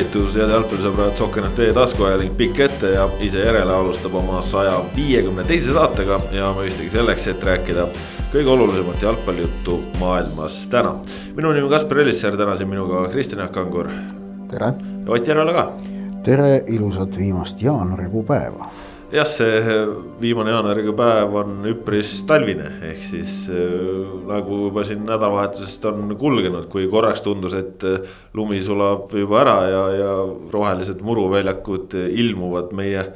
tervitus, head jalgpallisõbrad, Sokkernat teie taskuajaling pikk ette ja ise järele alustab oma saja viiekümne teise saatega ja mõistagi selleks, et rääkida kõige olulisemat jalgpallijuttu maailmas täna. minu nimi on Kaspar Ellissaar, täna siin minuga Kristjan Jaak Kangur. tere. ja Ott Järvela ka. tere, ilusat viimast jaanuarikuu päeva jah, see viimane jaanuarikuu päev on üpris talvine, ehk siis äh, nagu juba siin nädalavahetusest on kulgenud, kui korraks tundus, et äh, lumi sulab juba ära ja, ja rohelised muruväljakud ilmuvad meie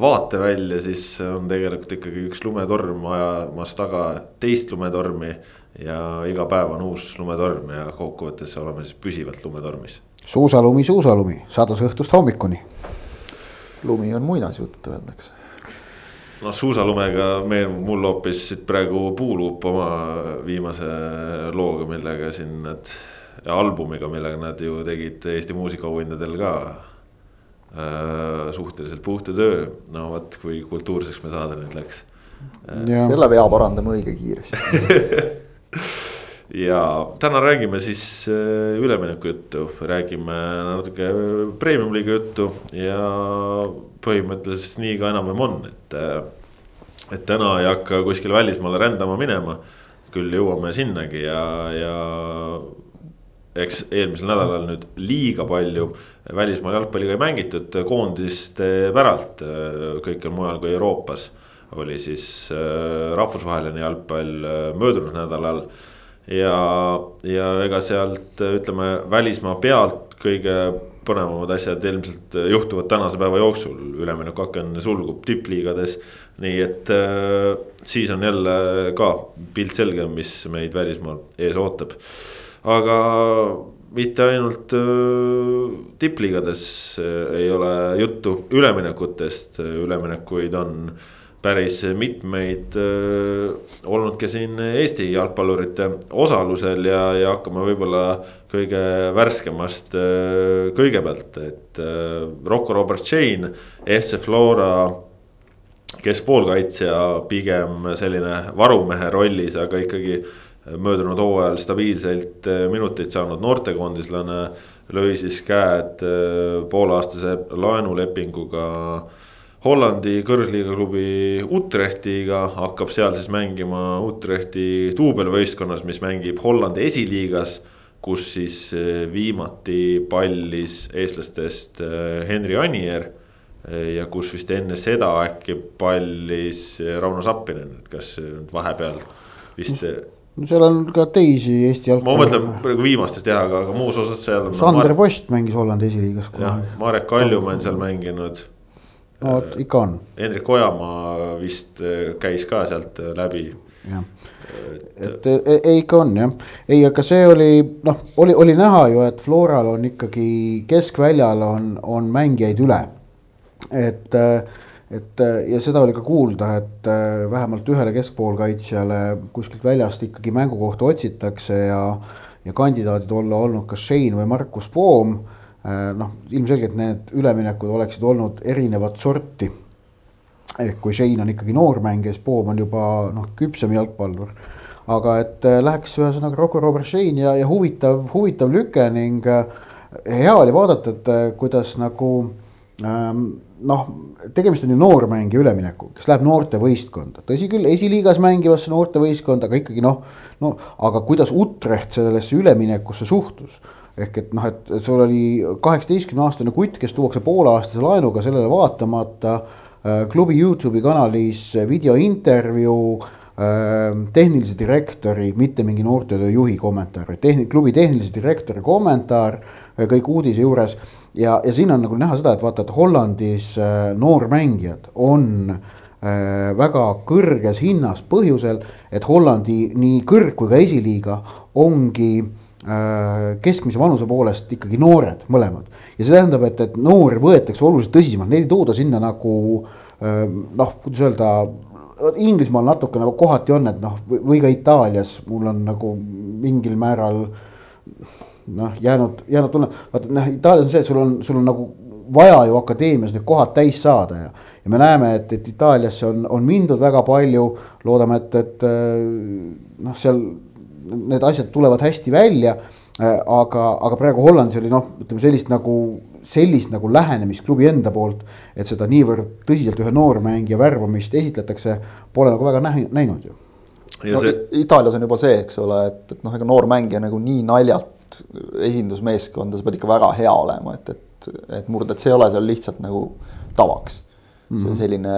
vaatevälja, siis on tegelikult ikkagi üks lumetorm ajamas taga teist lumetormi. ja iga päev on uus lumetorm ja kokkuvõttes oleme siis püsivalt lumetormis. suusalumi, suusalumi, sadas õhtust hommikuni lumi on muinasjutt, öeldakse noh, suusalumega meenub mul hoopis siit praegu Puuluup oma viimase looga, millega siin nad. ja albumiga, millega nad ju tegid Eesti muusikaauhindadel ka äh,. suhteliselt puhta töö, no vot, kui kultuurseks me saade nüüd läks äh,. selle vea parandame õige kiiresti ja täna räägime siis äh, ülemineku juttu, räägime natuke premium-liiga juttu ja põhimõtteliselt nii ka enam-vähem on, et. Äh, et täna ei hakka kuskile välismaale rändama minema, küll jõuame sinnagi ja, ja. eks eelmisel nädalal nüüd liiga palju välismaal jalgpalliga ei mängitud koondiste päralt, kõikjal mujal kui Euroopas. oli siis äh, rahvusvaheline jalgpall möödunud nädalal ja, ja ega sealt ütleme välismaa pealt kõige põnevamad asjad ilmselt juhtuvad tänase päeva jooksul, üleminekuaken sulgub tippliigades. nii et äh, siis on jälle ka pilt selge, mis meid välismaal ees ootab. aga mitte ainult äh, tippliigades äh, ei ole juttu üleminekutest, üleminekuid on päris mitmeid äh, olnud ka siin Eesti jalgpallurite osalusel ja, ja hakkame võib-olla kõige värskemast äh, kõigepealt, et äh, Rocco Robert Chain, FC Flora keskpoolkaitsja, pigem selline varumehe rollis, aga ikkagi möödunud hooajal stabiilselt minuteid saanud noortekoondislane lõi siis käed pooleaastase laenulepinguga äh, Hollandi kõrgliiga klubi Utrechtiga, hakkab seal siis mängima Utrechti duubelvõistkonnas, mis mängib Hollandi esiliigas. kus siis eh, viimati pallis eestlastest eh, Henri Anier. Eh, ja kus vist enne seda äkki pallis Rauno Sappinen, et kas vahepeal vist no seal on ka teisi Eesti jalgpalli. ma mõtlen praegu viimastest jah, aga, aga muus osas seal. Sander Mar Post mängis Hollandi esiliigas. jah, Marek Kaljumaa on seal mänginud no vot, ikka on. Hendrik Ojamaa vist äh, käis ka sealt äh, läbi. jah, et ei ikka on jah, ei, aga see oli noh, oli, oli näha ju, et Floral on ikkagi keskväljal on, on mängijaid üle. et, et ja seda oli ka kuulda, et vähemalt ühele keskpoolkaitsjale kuskilt väljast ikkagi mängukohta otsitakse ja. ja kandidaadid olla olnud kas Shane või Markus Poom Äh, noh, ilmselgelt need üleminekud oleksid olnud erinevat sorti. ehk kui Shane on ikkagi noor mängija, siis Poom on juba noh, küpsem jalgpallur. aga et äh, läheks ühesõnaga Rocco Robert Shane ja, ja huvitav, huvitav lüke ning äh, hea oli vaadata, et kuidas nagu ähm, noh, tegemist on ju noormängija üleminekuga, kes läheb noortevõistkonda, tõsi küll, esiliigas mängivasse noortevõistkonda, aga ikkagi noh, no aga kuidas Utrecht sellesse üleminekusse suhtus ehk et noh, et sul oli kaheksateistkümne aastane kutt, kes tuuakse pooleaastase laenuga sellele vaatamata äh, klubi Youtube'i kanalis videointervjuu äh, tehnilise direktori, mitte mingi noortetöö juhi kommentaar, tehni-, klubi tehnilise direktori kommentaar äh, kõik uudise juures. ja, ja siin on nagu näha seda, et vaata, et Hollandis noormängijad on väga kõrges hinnas põhjusel, et Hollandi nii kõrg kui ka esiliiga ongi Äh, keskmise vanuse poolest ikkagi noored mõlemad. ja see tähendab, et, et noori võetakse oluliselt tõsisemalt, neid ei tooda sinna nagu äh, noh, kuidas öelda. Inglismaal natuke nagu kohati on, et noh, või ka Itaalias mul on nagu mingil määral noh, jäänud, jäänud tunne, vaata noh, Itaalias on see, et sul on, sul on nagu vaja ju akadeemias need kohad täis saada ja. ja me näeme, et, et Itaaliasse on, on mindud väga palju, loodame, et, et äh, noh, seal need asjad tulevad hästi välja. Äh, aga, aga praegu Hollandis oli noh, ütleme sellist nagu sellist nagu lähenemist klubi enda poolt. et seda niivõrd tõsiselt ühe noormängija värbamist esitletakse, pole nagu väga näinud ju. No, see... Itaalias on juba see, eks ole, et, et noh, ega noor mängija nagu nii naljalt esindusmeeskonda, sa pead ikka väga hea olema, et, et, et murda, et see ei ole seal lihtsalt nagu tavaks mm. -hmm. see selline,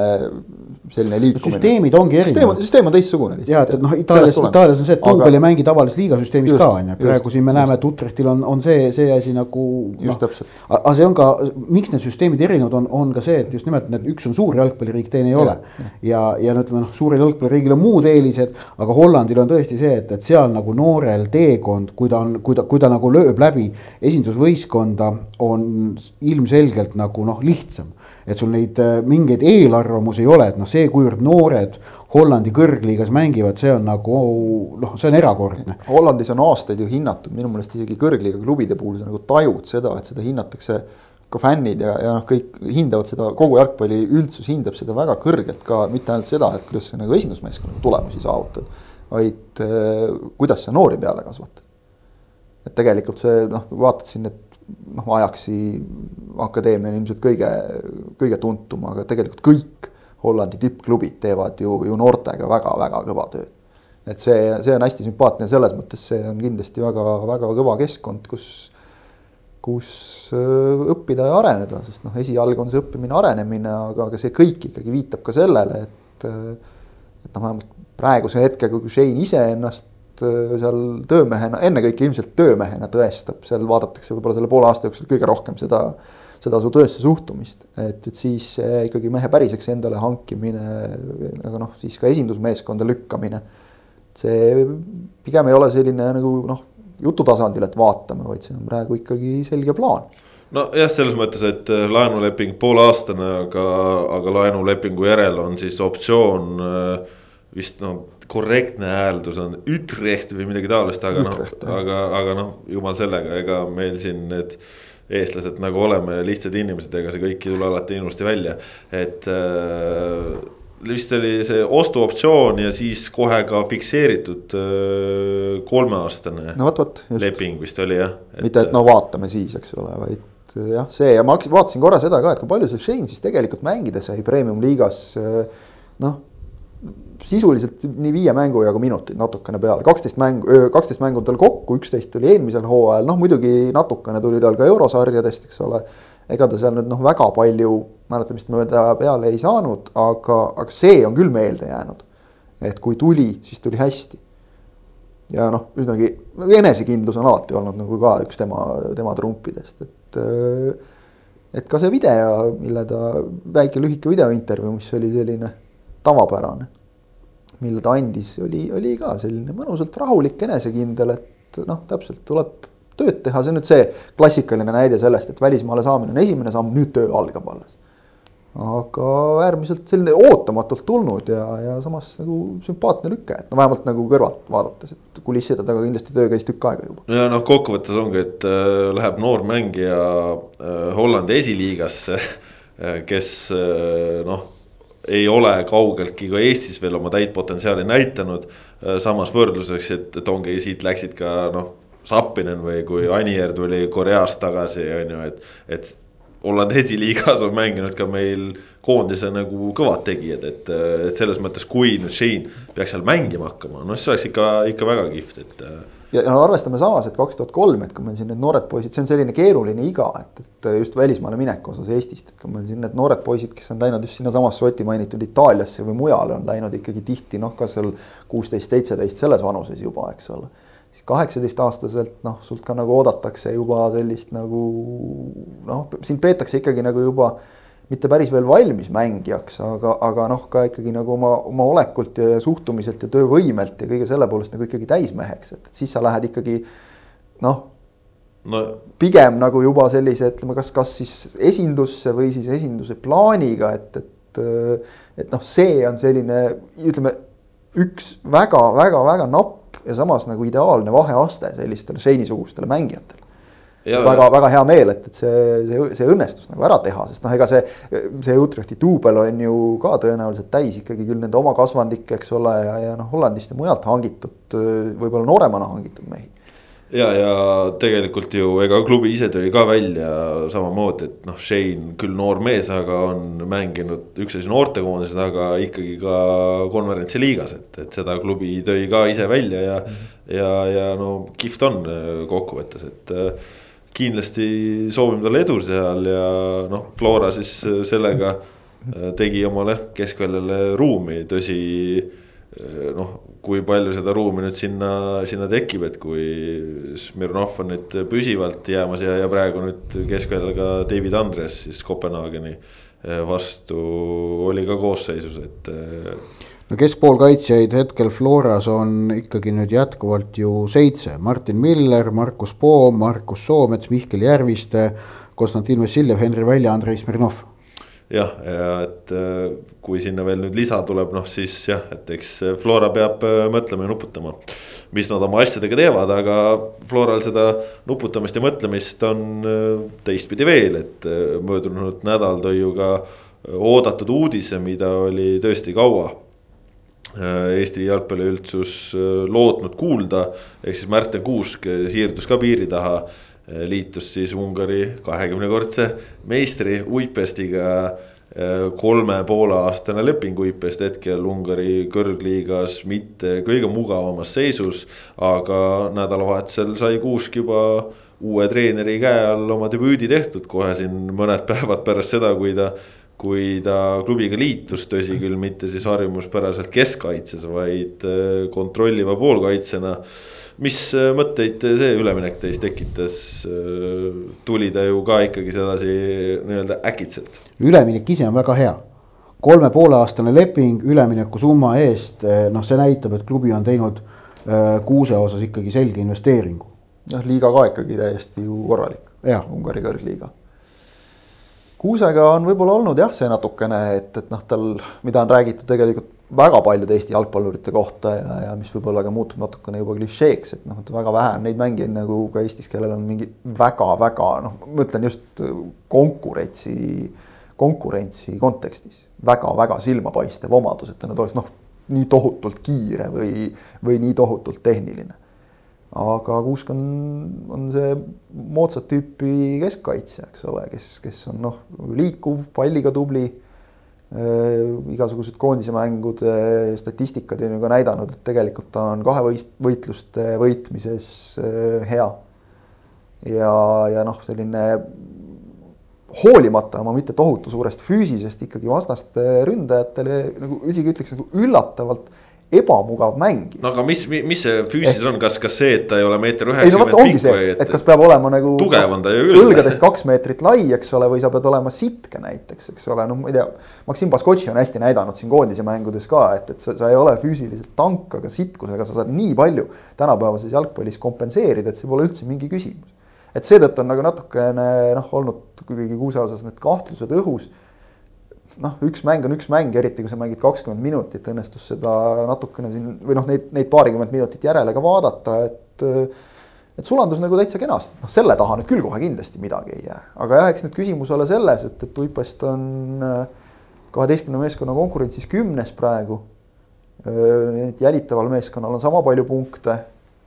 selline liikumine. süsteemid ongi erinevad. süsteem on teistsugune lihtsalt. ja, et noh, Itaalias, Itaalias on see, et duubel Aga... ei mängi tavalises liigasüsteemis ka on ju, praegu siin me just. näeme, et Utrechtil on, on see, see asi nagu. just no, täpselt. aga see on ka, miks need süsteemid erinevad on, on ka see, et just nimelt need, üks on suur jalgpalliriik, teine ei ja, ole. ja, ja no ütleme noh, suurel jalgpalliriigil on muud eelised, aga Hollandil on tõesti see, et, et seal nagu noorel teekond, kui ta on, kui ta, kui ta nagu lööb läbi esindusvõistkonda, on ilmselgelt nagu noh, lihtsam et sul neid äh, mingeid eelarvamusi ei ole, et noh, see, kuivõrd noored Hollandi kõrgliigas mängivad, see on nagu noh, see on erakordne. Hollandis on aastaid ju hinnatud, minu meelest isegi kõrgliiga klubide puhul sa nagu tajud seda, et seda hinnatakse ka fännid ja, ja noh, kõik hindavad seda, kogu jalgpalli üldsus hindab seda väga kõrgelt ka, mitte ainult seda, et kuidas sa nagu esindusmeeskonnaga tulemusi saavutad, vaid äh, kuidas sa noori peale kasvatad. et tegelikult see noh, vaatad siin, et noh, Ajaxi akadeemia on ilmselt kõige, kõige tuntum, aga tegelikult kõik Hollandi tippklubid teevad ju, ju noortega väga-väga kõva tööd. et see, see on hästi sümpaatne selles mõttes see on kindlasti väga-väga kõva keskkond, kus, kus äh, õppida ja areneda, sest noh, esialgu on see õppimine, arenemine, aga, aga see kõik ikkagi viitab ka sellele, et et noh, vähemalt praeguse hetkega, kui Shane ise ennast Äh, seal töömehena, ennekõike ilmselt töömehena tõestab, seal vaadatakse võib-olla selle poole aasta jooksul kõige rohkem seda, seda su töösse suhtumist. et, et siis ikkagi mehe päriseks endale hankimine, aga noh, siis ka esindusmeeskonda lükkamine. see pigem ei ole selline nagu noh, jutu tasandil, et vaatame, vaid see on praegu ikkagi selge plaan nojah, selles mõttes, et äh, laenuleping pooleaastane, aga, aga laenulepingu järel on siis optsioon äh, vist noh korrektne hääldus on Utrecht või midagi taolist, aga noh, aga, aga noh, jumal sellega, ega meil siin need eestlased nagu oleme lihtsad inimesed, ega see kõik ei tule alati ilusti välja, et äh, vist oli see ostuoptsioon ja siis kohe ka fikseeritud äh, kolmeaastane no, võt, võt, leping vist oli jah. Et.... mitte, et no vaatame siis, eks ole, vaid jah, see ja ma vaatasin korra seda ka, et kui palju see Shane siis tegelikult mängida sai premium liigas. Äh, noh sisuliselt nii viie mängu jagu minutit natukene peale, kaksteist mängu, kaksteist mängu on tal kokku, üksteist oli eelmisel hooajal, noh muidugi natukene tuli tal ka eurosarjadest, eks ole. ega ta seal nüüd noh, väga palju mäletamist mööda peale ei saanud, aga, aga see on küll meelde jäänud. et kui tuli, siis tuli hästi. ja noh, üsnagi enesekindlus on alati olnud nagu ka üks tema, tema trumpidest, et et ka see video, mille ta, väike lühike videointervjuu, mis oli selline tavapärane mille ta andis, oli, oli ka selline mõnusalt rahulik, enesekindel, et noh, täpselt tuleb tööd teha, see on nüüd see klassikaline näide sellest, et välismaale saamine on esimene samm, nüüd töö algab alles. aga äärmiselt selline ootamatult tulnud ja, ja samas nagu sümpaatne lüke, et no vähemalt nagu kõrvalt vaadates, et kulisside taga kindlasti töö käis tükk aega juba. no ja noh, kokkuvõttes ongi, et äh, läheb noor mängija äh, Hollandi esiliigasse äh,, kes äh, noh ei ole kaugeltki ka Eestis veel oma täit potentsiaali näitanud. Äh, samas võrdluseks, et, et ongi siit läksid ka noh, Zappinen või kui Anier tuli Koreast tagasi, on ju, et, et. Hollandi esiliigas on mänginud ka meil koondise nagu kõvad tegijad, et, et selles mõttes, kui nüüd Shane peaks seal mängima hakkama, noh siis oleks ikka, ikka väga kihvt, et äh, ja, ja arvestame samas, et kaks tuhat kolm, et kui meil siin need noored poisid, see on selline keeruline iga, et, et just välismaale mineku osas Eestist, et kui meil siin need noored poisid, kes on läinud just sinnasamasse Oti mainitud Itaaliasse või mujale, on läinud ikkagi tihti noh, ka seal kuusteist, seitseteist selles vanuses juba, eks ole. siis kaheksateistaastaselt noh, sult ka nagu oodatakse juba sellist nagu noh, sind peetakse ikkagi nagu juba mitte päris veel valmis mängijaks, aga, aga noh, ka ikkagi nagu oma, oma olekult ja suhtumiselt ja töövõimelt ja kõige selle poolest nagu ikkagi täismeheks, et siis sa lähed ikkagi noh no. pigem nagu juba sellise, ütleme, kas, kas siis esindusse või siis esinduse plaaniga, et, et et noh, see on selline, ütleme üks väga-väga-väga napp ja samas nagu ideaalne vaheaste sellistele Shane'i-sugustele mängijatele väga-väga hea meel, et, et see, see, see õnnestus nagu ära teha, sest noh, ega see, see Utrechti duubel on ju ka tõenäoliselt täis ikkagi küll nende oma kasvandikke, eks ole, ja, ja noh, Hollandist ja mujalt hangitud, võib-olla nooremana hangitud mehi. ja, ja tegelikult ju ega klubi ise tuli ka välja samamoodi, et noh, Shane küll noor mees, aga on mänginud üks asi noortekoondises, aga ikkagi ka konverentsi liigas, et, et seda klubi tõi ka ise välja ja mm. -hmm. ja, ja no kihvt on kokkuvõttes, et kindlasti soovime talle edu seal ja noh, Flora siis sellega tegi omale keskväljale ruumi, tõsi noh, kui palju seda ruumi nüüd sinna, sinna tekib, et kui Smirnov on nüüd püsivalt jäämas ja, ja praegu nüüd keskväljal ka David Andres siis Kopenhaageni vastu oli ka koosseisus, et. No keskpoolkaitsjaid hetkel Floras on ikkagi nüüd jätkuvalt ju seitse, Martin Miller, Markus Poom, Markus Soomets, Mihkel Järviste, Konstantin Vassiljev, Henri Välja, Andrei Smirnov jah, ja et äh, kui sinna veel nüüd lisa tuleb, noh siis jah, et eks Flora peab äh, mõtlema ja nuputama. mis nad oma asjadega teevad, aga Floral seda nuputamist ja mõtlemist on äh, teistpidi veel, et möödunud nädal tõi ju ka oodatud uudise, mida oli tõesti kaua Eesti jalgpalliüldsus lootnud kuulda, ehk siis Märten Kuusk siirdus ka piiri taha Äh, liitus siis Ungari kahekümnekordse meistri Uipestiga. Äh, kolme poole aastane leping Uipest hetkel Ungari kõrgliigas mitte kõige mugavamas seisus. aga nädalavahetusel sai Kuusk juba uue treeneri käe all oma debüüdi tehtud kohe siin mõned päevad pärast seda, kui ta kui ta klubiga liitus, tõsi küll, mitte siis harjumuspäraselt keskkaitses, vaid äh, kontrolliva poolkaitsjana mis äh, mõtteid see üleminek teis tekitas? Äh, tuli ta ju ka ikkagi sedasi nii-öelda äkitselt. üleminek ise on väga hea. kolme poole aastane leping ülemineku summa eest, noh, see näitab, et klubi on teinud kuuse osas ikkagi selge investeeringu. noh, liiga ka ikkagi täiesti ju korralik. Ungari kõrgliiga Kuusega on võib-olla olnud jah, see natukene, et, et noh, tal, mida on räägitud tegelikult väga paljude Eesti jalgpallurite kohta ja, ja mis võib-olla ka muutub natukene juba klišeeks, et noh, et väga vähe on neid mängijaid nagu ka Eestis, kellel on mingi väga-väga noh, ma ütlen just konkurentsi, konkurentsi kontekstis väga-väga silmapaistev omadus, et nad oleks noh, nii tohutult kiire või, või nii tohutult tehniline. Aga Kuusk on, on see moodsat tüüpi keskkaitsja, eks ole, kes, kes on noh, liikuv, palliga tubli Äh, igasugused koondise mängude statistikad on ju ka näidanud, et tegelikult ta on kahevõistluste võitmises äh, hea. ja, ja noh, selline hoolimata oma mitte tohutu suurest füüsisest ikkagi vastaste ründajatele nagu isegi ütleks nagu üllatavalt ebamugav mängija. no aga mis, mis see füüsiliselt on, kas, kas see, et ta ei ole meeter üheksakümmend no, pikk või et, et kas peab olema nagu. tugev on ta ju küll. õlgadest kaks meetrit lai, eks ole, või sa pead olema sitke näiteks, eks ole, noh, ma ei tea. Maksim Baskotši on hästi näidanud siin koondise mängudes ka, et, et sa, sa ei ole füüsiliselt tank, aga sitkusega sa saad nii palju tänapäevases jalgpallis kompenseerida, et see pole üldse mingi küsimus. et seetõttu on nagu natukene noh, olnud kuigi kuuse osas need kahtlused õhus noh, üks mäng on üks mäng, eriti kui sa mängid kakskümmend minutit, õnnestus seda natukene siin või noh, neid, neid paarikümmet minutit järele ka vaadata, et. et sulandus nagu täitsa kenasti, noh selle taha nüüd küll kohe kindlasti midagi ei jää, aga jah, eks nüüd küsimus ole selles, et, et Uipast on kaheteistkümne meeskonna konkurentsis kümnes praegu. jälitaval meeskonnal on sama palju punkte,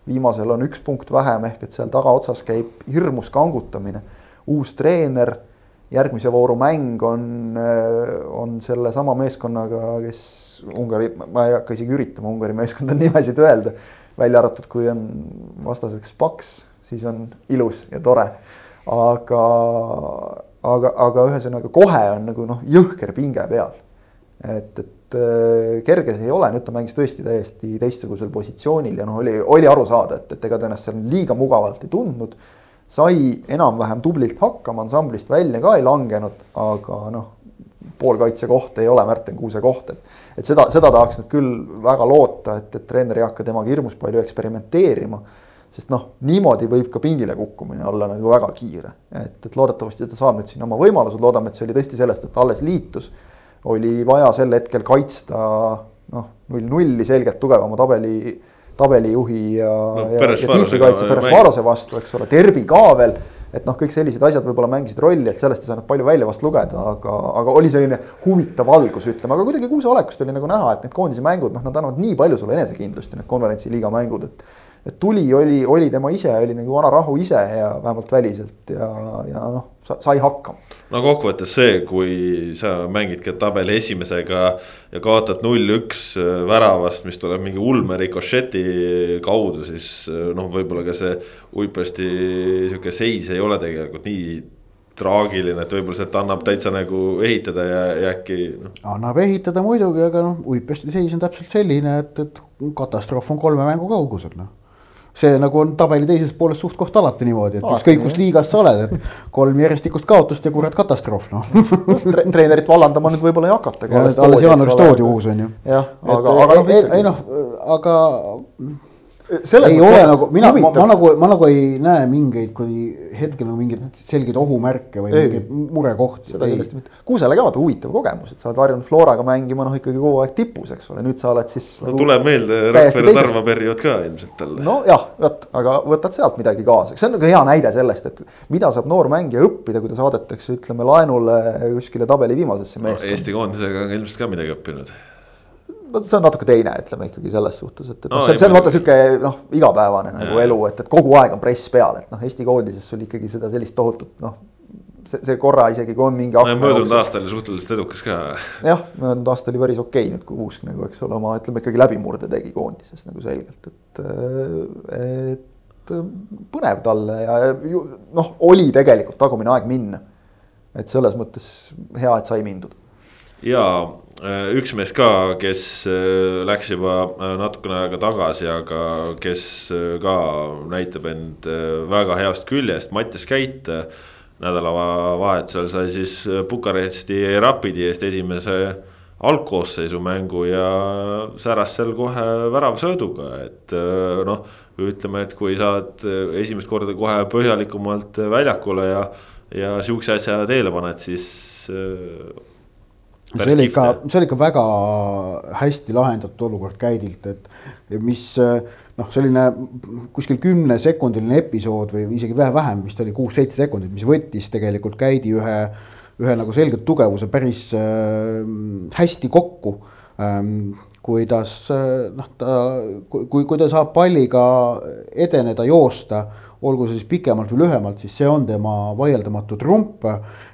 viimasel on üks punkt vähem, ehk et seal tagaotsas käib hirmus kangutamine, uus treener järgmise vooru mäng on, äh, on sellesama meeskonnaga, kes Ungari, ma ei hakka isegi üritama Ungari meeskondade nimesid öelda. välja arvatud, kui on vastaseks Paks, siis on ilus ja tore. aga, aga, aga ühesõnaga kohe on nagu noh, jõhker pinge peal. et, et äh, kerge see ei ole, nüüd ta mängis tõesti täiesti teistsugusel positsioonil ja noh, oli, oli aru saada, et, et ega ta ennast seal liiga mugavalt ei tundnud sai enam-vähem tublilt hakkama, ansamblist välja ka ei langenud, aga noh, poolkaitse koht ei ole Märten Kuuse koht, et. et seda, seda tahaks nüüd küll väga loota, et, et treener ei hakka temaga hirmus palju eksperimenteerima. sest noh, niimoodi võib ka pingile kukkumine olla nagu väga kiire, et, et loodetavasti ta saab nüüd siin oma võimalused, loodame, et see oli tõesti sellest, et alles liitus. oli vaja sel hetkel kaitsta noh, null-nulli selgelt tugevama tabeli tabelijuhi ja no,, ja, ja tiitlikaitse Ferencvarose vastu, eks ole, Derbi ka veel. et noh, kõik sellised asjad võib-olla mängisid rolli, et sellest ei saanud palju välja vast lugeda, aga, aga oli selline huvitav algus, ütleme, aga kuidagi Kuuse olekust oli nagu näha, et need koondise mängud, noh, nad annavad nii palju sulle enesekindlust ja need konverentsi liiga mängud, et et tuli, oli, oli tema ise, oli nagu vana rahu ise ja vähemalt väliselt ja, ja noh, sai hakkama. no kokkuvõttes see, kui sa mängidki tabeli esimesega ja kaotad null-üks väravast, mis tuleb mingi ulme rikošeti kaudu, siis noh, võib-olla ka see Uipasti sihuke seis ei ole tegelikult nii traagiline, et võib-olla sealt annab täitsa nagu ehitada ja, ja äkki no.. annab ehitada muidugi, aga noh, Uipasti seis on täpselt selline, et, et katastroof on kolme mängu kaugusel, noh see nagu on tabeli teises pooles suht-koht alati niimoodi, et ükskõik kus liigas sa oled, et kolm järjestikust kaotust ja kurat katastroof noh Tre. treenerit vallandama nüüd võib-olla ei hakata. alles jaanuaris toodi uus on ju. jah, aga, aga ei noh, aga ei ole nagu, mina, ma, ma nagu, ma nagu ei näe mingeid kuni hetkel nagu mingeid selgeid ohumärke või ei, mingeid murekohti. seda kindlasti mitte. Kuusele ka vaata huvitav kogemus, et sa oled harjunud Floraga mängima noh, ikkagi kogu aeg tipus, eks ole, nüüd sa oled siis. no nagu tuleb meelde Rakvere Tarva periood ka ilmselt talle. nojah, vot, aga võtad sealt midagi kaasa, see on nagu hea näide sellest, et mida saab noor mängija õppida, kui ta saadetakse, ütleme laenule kuskile tabeli viimasesse meeskonda no,. Eesti koondisega on ilmselt ka midagi õppinud no see on natuke teine, ütleme ikkagi selles suhtes, et, et no, no, see on, see on vaata sihuke noh, igapäevane nagu elu, et, et kogu aeg on press peal, et noh, Eesti koondises sul ikkagi seda sellist tohutut noh. see, see korra isegi kui on mingi. möödunud aastal oli suhteliselt edukas ka. jah, möödunud aasta oli päris okei okay, nüüd, kui Kuusk nagu, eks ole, oma ütleme ikkagi läbimurde tegi koondises nagu selgelt, et, et põnev talle ja noh, oli tegelikult tagumine aeg minna. et selles mõttes hea, et sai mindud. ja Äh, üks mees ka, kes äh, läks juba äh, natukene aega tagasi, aga kes ka näitab end väga heast küljest, Mattias Käit. nädalavahetusel sai siis Bukaresti Rapidi eest esimese algkoosseisu mängu ja säras seal kohe väravasõiduga, et noh. ütleme, et kui saad esimest korda kohe põhjalikumalt väljakule ja, ja sihukese asja teele paned, siis see oli ikka, see oli ikka väga hästi lahendatud olukord Käidilt, et mis noh, selline kuskil kümnesekundiline episood või isegi vähe vähem, vist oli kuus-seitse sekundit, mis võttis tegelikult Käidi ühe, ühe nagu selgelt tugevuse päris äh, hästi kokku ähm, kuidas noh, ta, kui, kui ta saab palliga edeneda, joosta olgu see siis pikemalt või lühemalt, siis see on tema vaieldamatu trump.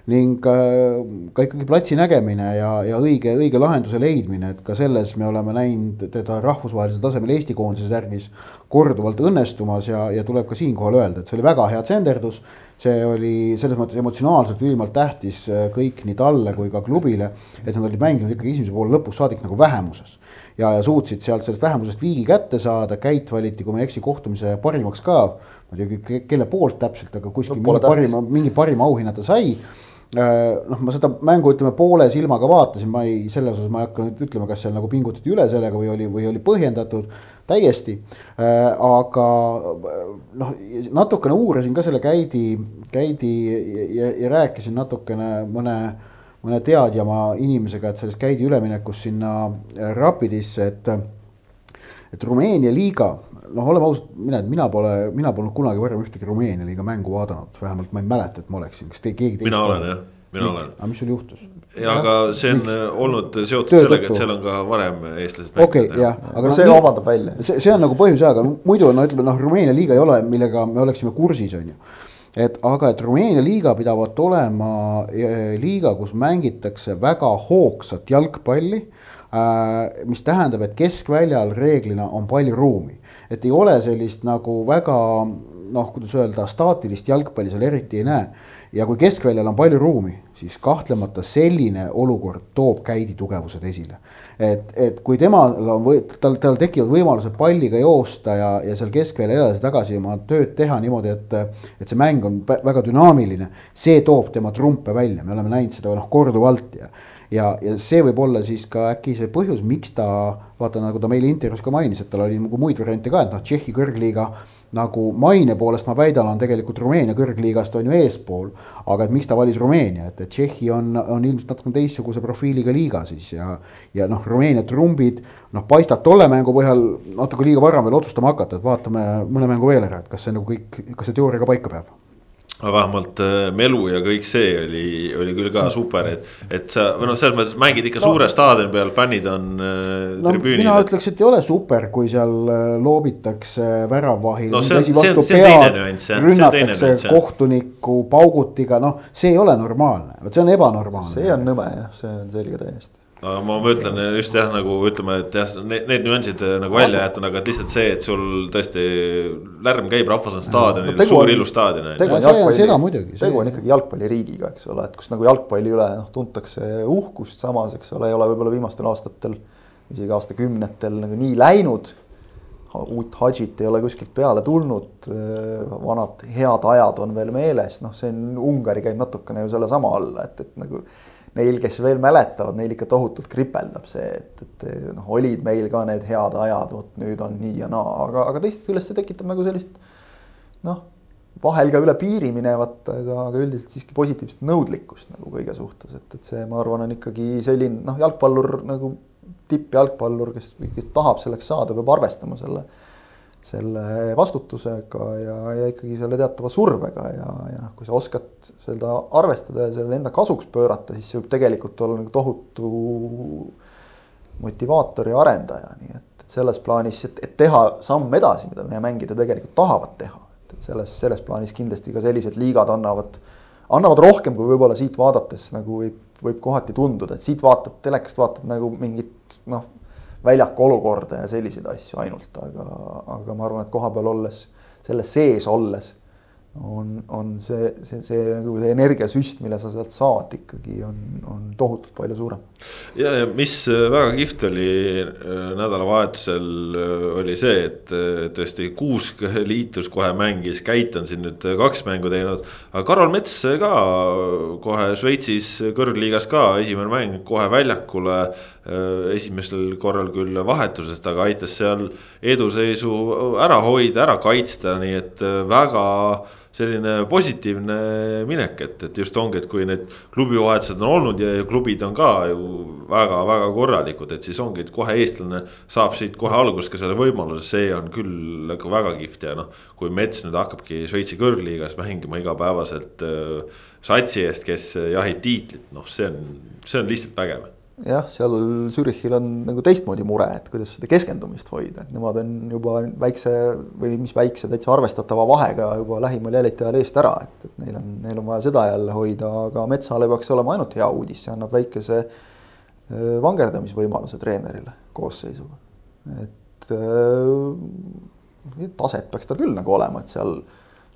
ning äh, ka ikkagi platsi nägemine ja, ja õige, õige lahenduse leidmine, et ka selles me oleme näinud teda rahvusvahelisel tasemel Eesti koondise särgis korduvalt õnnestumas ja, ja tuleb ka siinkohal öelda, et see oli väga hea tsenderdus. see oli selles mõttes emotsionaalselt ülimalt tähtis äh, kõik nii talle kui ka klubile, et nad olid mänginud ikkagi esimese poole lõpus saadik nagu vähemuses ja, ja suutsid sealt sellest vähemusest viigi kätte saada, Käit valiti, kui ma ei eksi, kohtumise parimaks ka. Ma ei tea, kelle poolt täpselt, aga kuskil no, mingi parima, mingi parima auhinna ta sai. Äh, noh, ma seda mängu ütleme poole silmaga vaatasin, ma ei, selles osas ma ei hakka nüüd ütlema, kas seal nagu pingutati üle sellega või oli, või oli põhjendatud. Täiesti. Äh, aga noh, natukene uurisin ka selle käidi, käidi ja, ja, ja rääkisin natukene mõne, mõne teadjama inimesega, et sellest käidi üleminekust sinna Rapidisse, et et Rumeenia liiga noh, oleme ausad, mina, mina pole, mina polnud kunagi varem ühtegi Rumeenia liiga mängu vaadanud, vähemalt ma ei mäleta, et ma oleksin, kas te keegi teist. mina olen jah, mina olen. aga mis sul juhtus? ja aga see on Miks? olnud seotud Töö sellega, et seal on ka varem eestlased okei okay,, jah, aga no, see vabandab välja. see, see on nagu põhjus jah, aga muidu no ütleme noh, Rumeenia liiga ei ole, millega me oleksime kursis, on ju et aga, et Rumeenia liiga pidavat olema eh, liiga, kus mängitakse väga hoogsat jalgpalli äh,. mis tähendab, et keskväljal reeglina on palju ruumi et ei ole sellist nagu väga noh, kuidas öelda, staatilist jalgpalli seal eriti ei näe. ja kui keskväljal on palju ruumi, siis kahtlemata selline olukord toob käidi tugevused esile. et, et kui temal on või tal, tal tekivad võimalused palliga joosta ja, ja seal keskväljal edasi-tagasi oma tööd teha niimoodi, et. et see mäng on väga dünaamiline, see toob tema trumpe välja, me oleme näinud seda noh korduvalt ja ja, ja see võib olla siis ka äkki see põhjus, miks ta, vaata nagu ta meile intervjuus ka mainis, et tal oli nagu muid variante ka, et noh, Tšehhi kõrgliiga nagu maine poolest ma väidan, on tegelikult Rumeenia kõrgliigast on ju eespool. aga et miks ta valis Rumeenia, et, et Tšehhi on, on ilmselt natukene teistsuguse profiiliga liiga siis ja. ja noh, Rumeenia trumbid, noh paistab tolle mängu põhjal natuke liiga vara veel otsustama hakata, et vaatame mõne mängu veel ära, et kas see nagu kõik, kas see teooria ka paika peab aga vähemalt äh, melu ja kõik see oli, oli küll ka super, et, et sa või noh, selles mõttes mängid ikka no, suure staadioni peal, fännid on äh, no, tribüünil. mina ütleks, et ei ole super, kui seal äh, loobitakse väravahil no,. rünnatakse kohtunikku paugutiga, noh, see ei ole normaalne, vot see on ebanormaalne. see on nõme jah, see on selge täiesti aga ma mõtlen just jah, nagu ütleme, et jah, need, need nüansid äh, nagu välja jäetud, aga et lihtsalt see, et sul tõesti lärm käib, rahvas on staadionil no,, suur ilus staadion. tegu on jalgpalli, seda muidugi. tegu on ikkagi jalgpalliriigiga, eks ole, et kus nagu jalgpalli üle noh, tuntakse uhkust, samas, eks ole, ei ole võib-olla viimastel aastatel, isegi aastakümnetel nagu nii läinud uut Hadžit ei ole kuskilt peale tulnud, äh, vanad head ajad on veel meeles, noh, see on, Ungari käib natukene ju sellesama alla, et, et nagu neil, kes veel mäletavad, neil ikka tohutult kripeldab see, et, et noh, olid meil ka need head ajad, vot nüüd on nii ja naa, aga, aga teisest küljest see tekitab nagu sellist noh, vahel ka üle piiri minevat, aga, aga üldiselt siiski positiivset nõudlikkust nagu kõige suhtes, et, et see, ma arvan, on ikkagi selline noh, jalgpallur nagu tippjalgpallur, kes, kes tahab selleks saada, peab arvestama selle selle vastutusega ja, ja ikkagi selle teatava survega ja, ja noh, kui sa oskad seda arvestada ja selle enda kasuks pöörata, siis see võib tegelikult olla nagu tohutu motivaator ja arendaja, nii et, et selles plaanis, et, et teha samm edasi, mida meie mängijad tegelikult tahavad teha, et, et selles, selles plaanis kindlasti ka sellised liigad annavad, annavad rohkem, kui võib-olla siit vaadates nagu võib, võib kohati tunduda, et siit vaatad, telekast vaatad nagu mingit noh väljaku olukorda ja selliseid asju ainult, aga, aga ma arvan, et kohapeal olles, selles sees olles on, on see, see, see nagu see energiasüst, mille sa sealt saad ikkagi on, on tohutult palju suurem. ja, ja mis äh, väga kihvt oli äh, nädalavahetusel, äh, oli see, et tõesti Kuusk liitus kohe mängis, Käit on siin nüüd kaks mängu teinud. aga Karol Mets ka kohe Šveitsis kõrgliigas ka esimene mäng kohe väljakule. Esimesel korral küll vahetusest, aga aitas seal eduseisu ära hoida, ära kaitsta, nii et väga selline positiivne minek, et, et just ongi, et kui need klubivahetused on olnud ja, ja klubid on ka ju väga-väga korralikud, et siis ongi, et kohe eestlane saab siit kohe alguses ka selle võimaluse, see on küll nagu väga kihvt ja noh. kui Mets nüüd hakkabki Šveitsi kõrgliigas mängima igapäevaselt äh, satsi eest, kes jahib tiitlit, noh, see on, see on lihtsalt vägev jah, seal Zürichil on nagu teistmoodi mure, et kuidas seda keskendumist hoida, et nemad on juba väikse või mis väikse, täitsa arvestatava vahega juba lähimal jälitajal eest ära, et, et neil on, neil on vaja seda jälle hoida, aga Metsale peaks olema ainult hea uudis, see annab väikese äh, vangerdamisvõimaluse treenerile koosseisuga. et äh, taset peaks tal küll nagu olema, et seal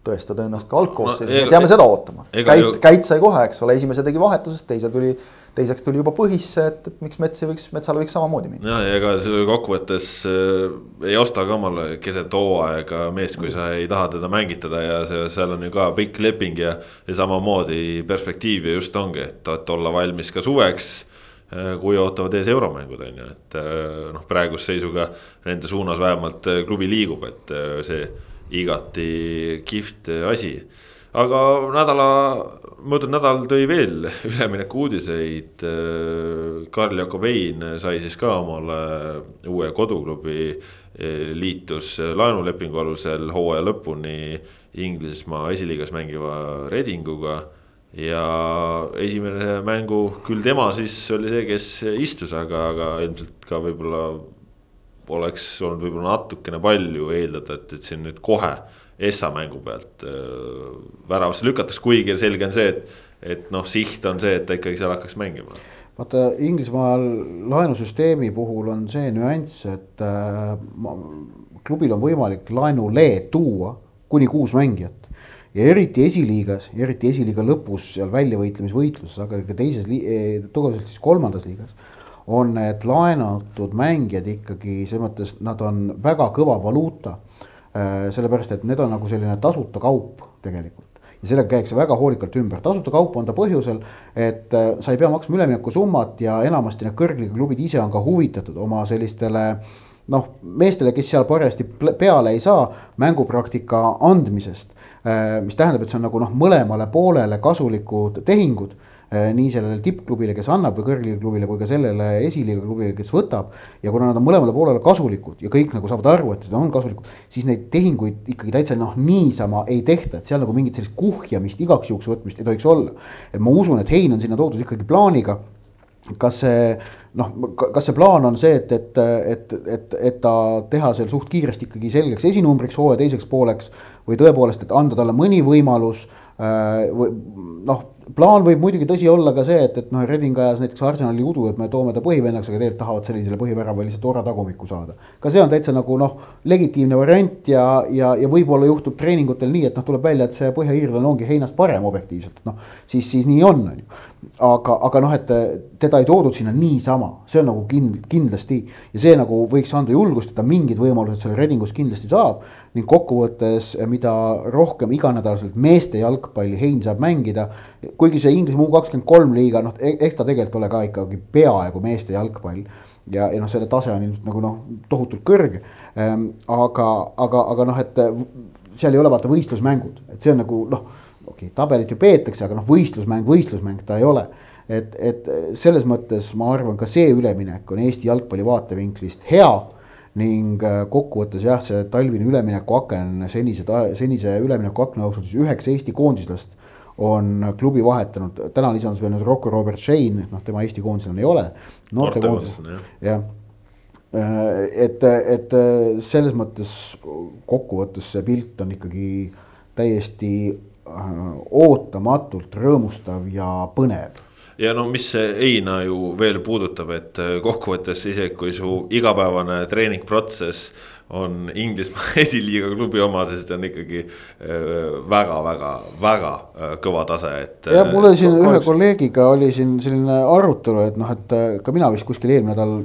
tõestada ennast ka algkoosseisus no,, et jääme seda ootama. Käit ju..., Käit sai kohe, eks ole, esimese tegi vahetusest, teise tuli, teiseks tuli juba põhisse, et, et miks Mets ei võiks, Metsale võiks samamoodi minna. ja, ja ega kokkuvõttes äh, ei osta ka omale keset hooaega meest, kui sa ei taha teda mängitada ja see, seal on ju ka pikk leping ja, ja samamoodi perspektiivi just ongi, et, et olla valmis ka suveks äh, kui ootavad ees euromängud on ju, et äh, noh, praeguse seisuga nende suunas vähemalt äh, klubi liigub, et see igati kihvt asi. aga nädala, möödunud nädal tõi veel ülemineku uudiseid. Karl Jakobein sai siis ka omale uue koduklubi, liitus laenulepingu alusel hooaja lõpuni Inglismaa esiliigas mängiva Redinguga ja esimene mängu küll tema siis oli see, kes istus, aga, aga ilmselt ka võib-olla oleks olnud võib-olla natukene palju eeldada, et, et siin nüüd kohe Essa mängu pealt äh, väravasse lükatakse, kuigi selge on see, et, et noh, siht on see, et ta ikkagi seal hakkaks mängima. vaata Inglismaal laenusüsteemi puhul on see nüanss, et äh, klubil on võimalik laenule tuua kuni kuus mängijat ja eriti esiliigas, eriti esiliiga lõpus seal väljavõitlemisvõitluses, aga ka teises, eh, tugevalt siis kolmandas liigas on need laenatud mängijad ikkagi selles mõttes, nad on väga kõva valuuta. Äh, sellepärast, et need on nagu selline tasuta kaup tegelikult ja sellega käiakse väga hoolikalt ümber, tasuta kaup on ta põhjusel, et äh, sa ei pea maksma üleminekusummat ja enamasti need kõrgliiga klubid ise on ka huvitatud oma sellistele noh, meestele, kes seal parajasti peale ei saa, mängupraktika andmisest. Äh, mis tähendab, et see on nagu noh, mõlemale poolele kasulikud tehingud nii sellele tippklubile, kes annab või kõrgliiga klubile kui ka sellele esiliiga klubile, kes võtab. ja kuna nad on mõlemale poolele kasulikud ja kõik nagu saavad aru, et need on kasulikud, siis neid tehinguid ikkagi täitsa noh, niisama ei tehta, et seal nagu mingit sellist kuhjamist, igaks juhuks võtmist ei tohiks olla. et ma usun, et Hein on sinna toodud ikkagi plaaniga kas see noh, kas see plaan on see, et, et, et, et, et ta teha seal suht kiiresti ikkagi selgeks esinumbriks hooaja teiseks pooleks või tõepoolest, et anda talle mõni võimalus äh, või noh plaan võib muidugi tõsi olla ka see, et, et noh, Reding ajas näiteks Arsenali udu, et me toome ta põhivennaks, aga tegelikult tahavad sellisele põhivärava lihtsalt Orra tagumikku saada. ka see on täitsa nagu noh, legitiimne variant ja, ja, ja võib-olla juhtub treeningutel nii, et noh, tuleb välja, et see põhjaiirlane ongi heinast parem objektiivselt, noh. siis, siis nii on, on ju. Aga, aga noh, et teda ei toodud sinna niisama, see on nagu kind-, kindlasti. ja see nagu võiks anda julgust, et ta mingid võimalused seal Redingus kindlasti saab. ning kokkuvõttes, mida rohkem iganädalaselt meeste jalgpalli Hein saab mängida kuigi see Inglismaa U kakskümmend kolm liiga, noh, e-, eks ta tegelikult ole ka ikkagi peaaegu meeste jalgpall. ja, ja noh, selle tase on ilmselt nagu noh, tohutult kõrge ähm,. aga, aga, aga noh, et seal ei ole vaata võistlusmängud, et see on nagu noh, okei okay,, tabelit ju peetakse, aga noh, võistlusmäng, võistlusmäng ta ei ole. Et, et selles mõttes ma arvan, ka see üleminek on Eesti jalgpalli vaatevinklist hea ning äh, kokkuvõttes jah, see talvine üleminekuaken senise, senise üleminekuakna jooksul siis üheksa Eesti koondislast on klubi vahetanud, täna lisandus veel nüüd Rocco Robert Shane, noh, tema Eesti koondislane ei ole. noortekoondislasena jah. äh, et, et selles mõttes kokkuvõttes see pilt on ikkagi täiesti äh, ootamatult rõõmustav ja põnev ja no mis see Heina ju veel puudutab, et äh, kokkuvõttes isegi kui su igapäevane treeningprotsess on Inglismaa esiliiga klubi oma, sest on ikkagi väga-väga-väga äh, äh, kõva tase, et. jah, mul oli siin ühe kolleegiga oli siin selline arutelu, et noh, et äh, ka mina vist kuskil eelmine nädal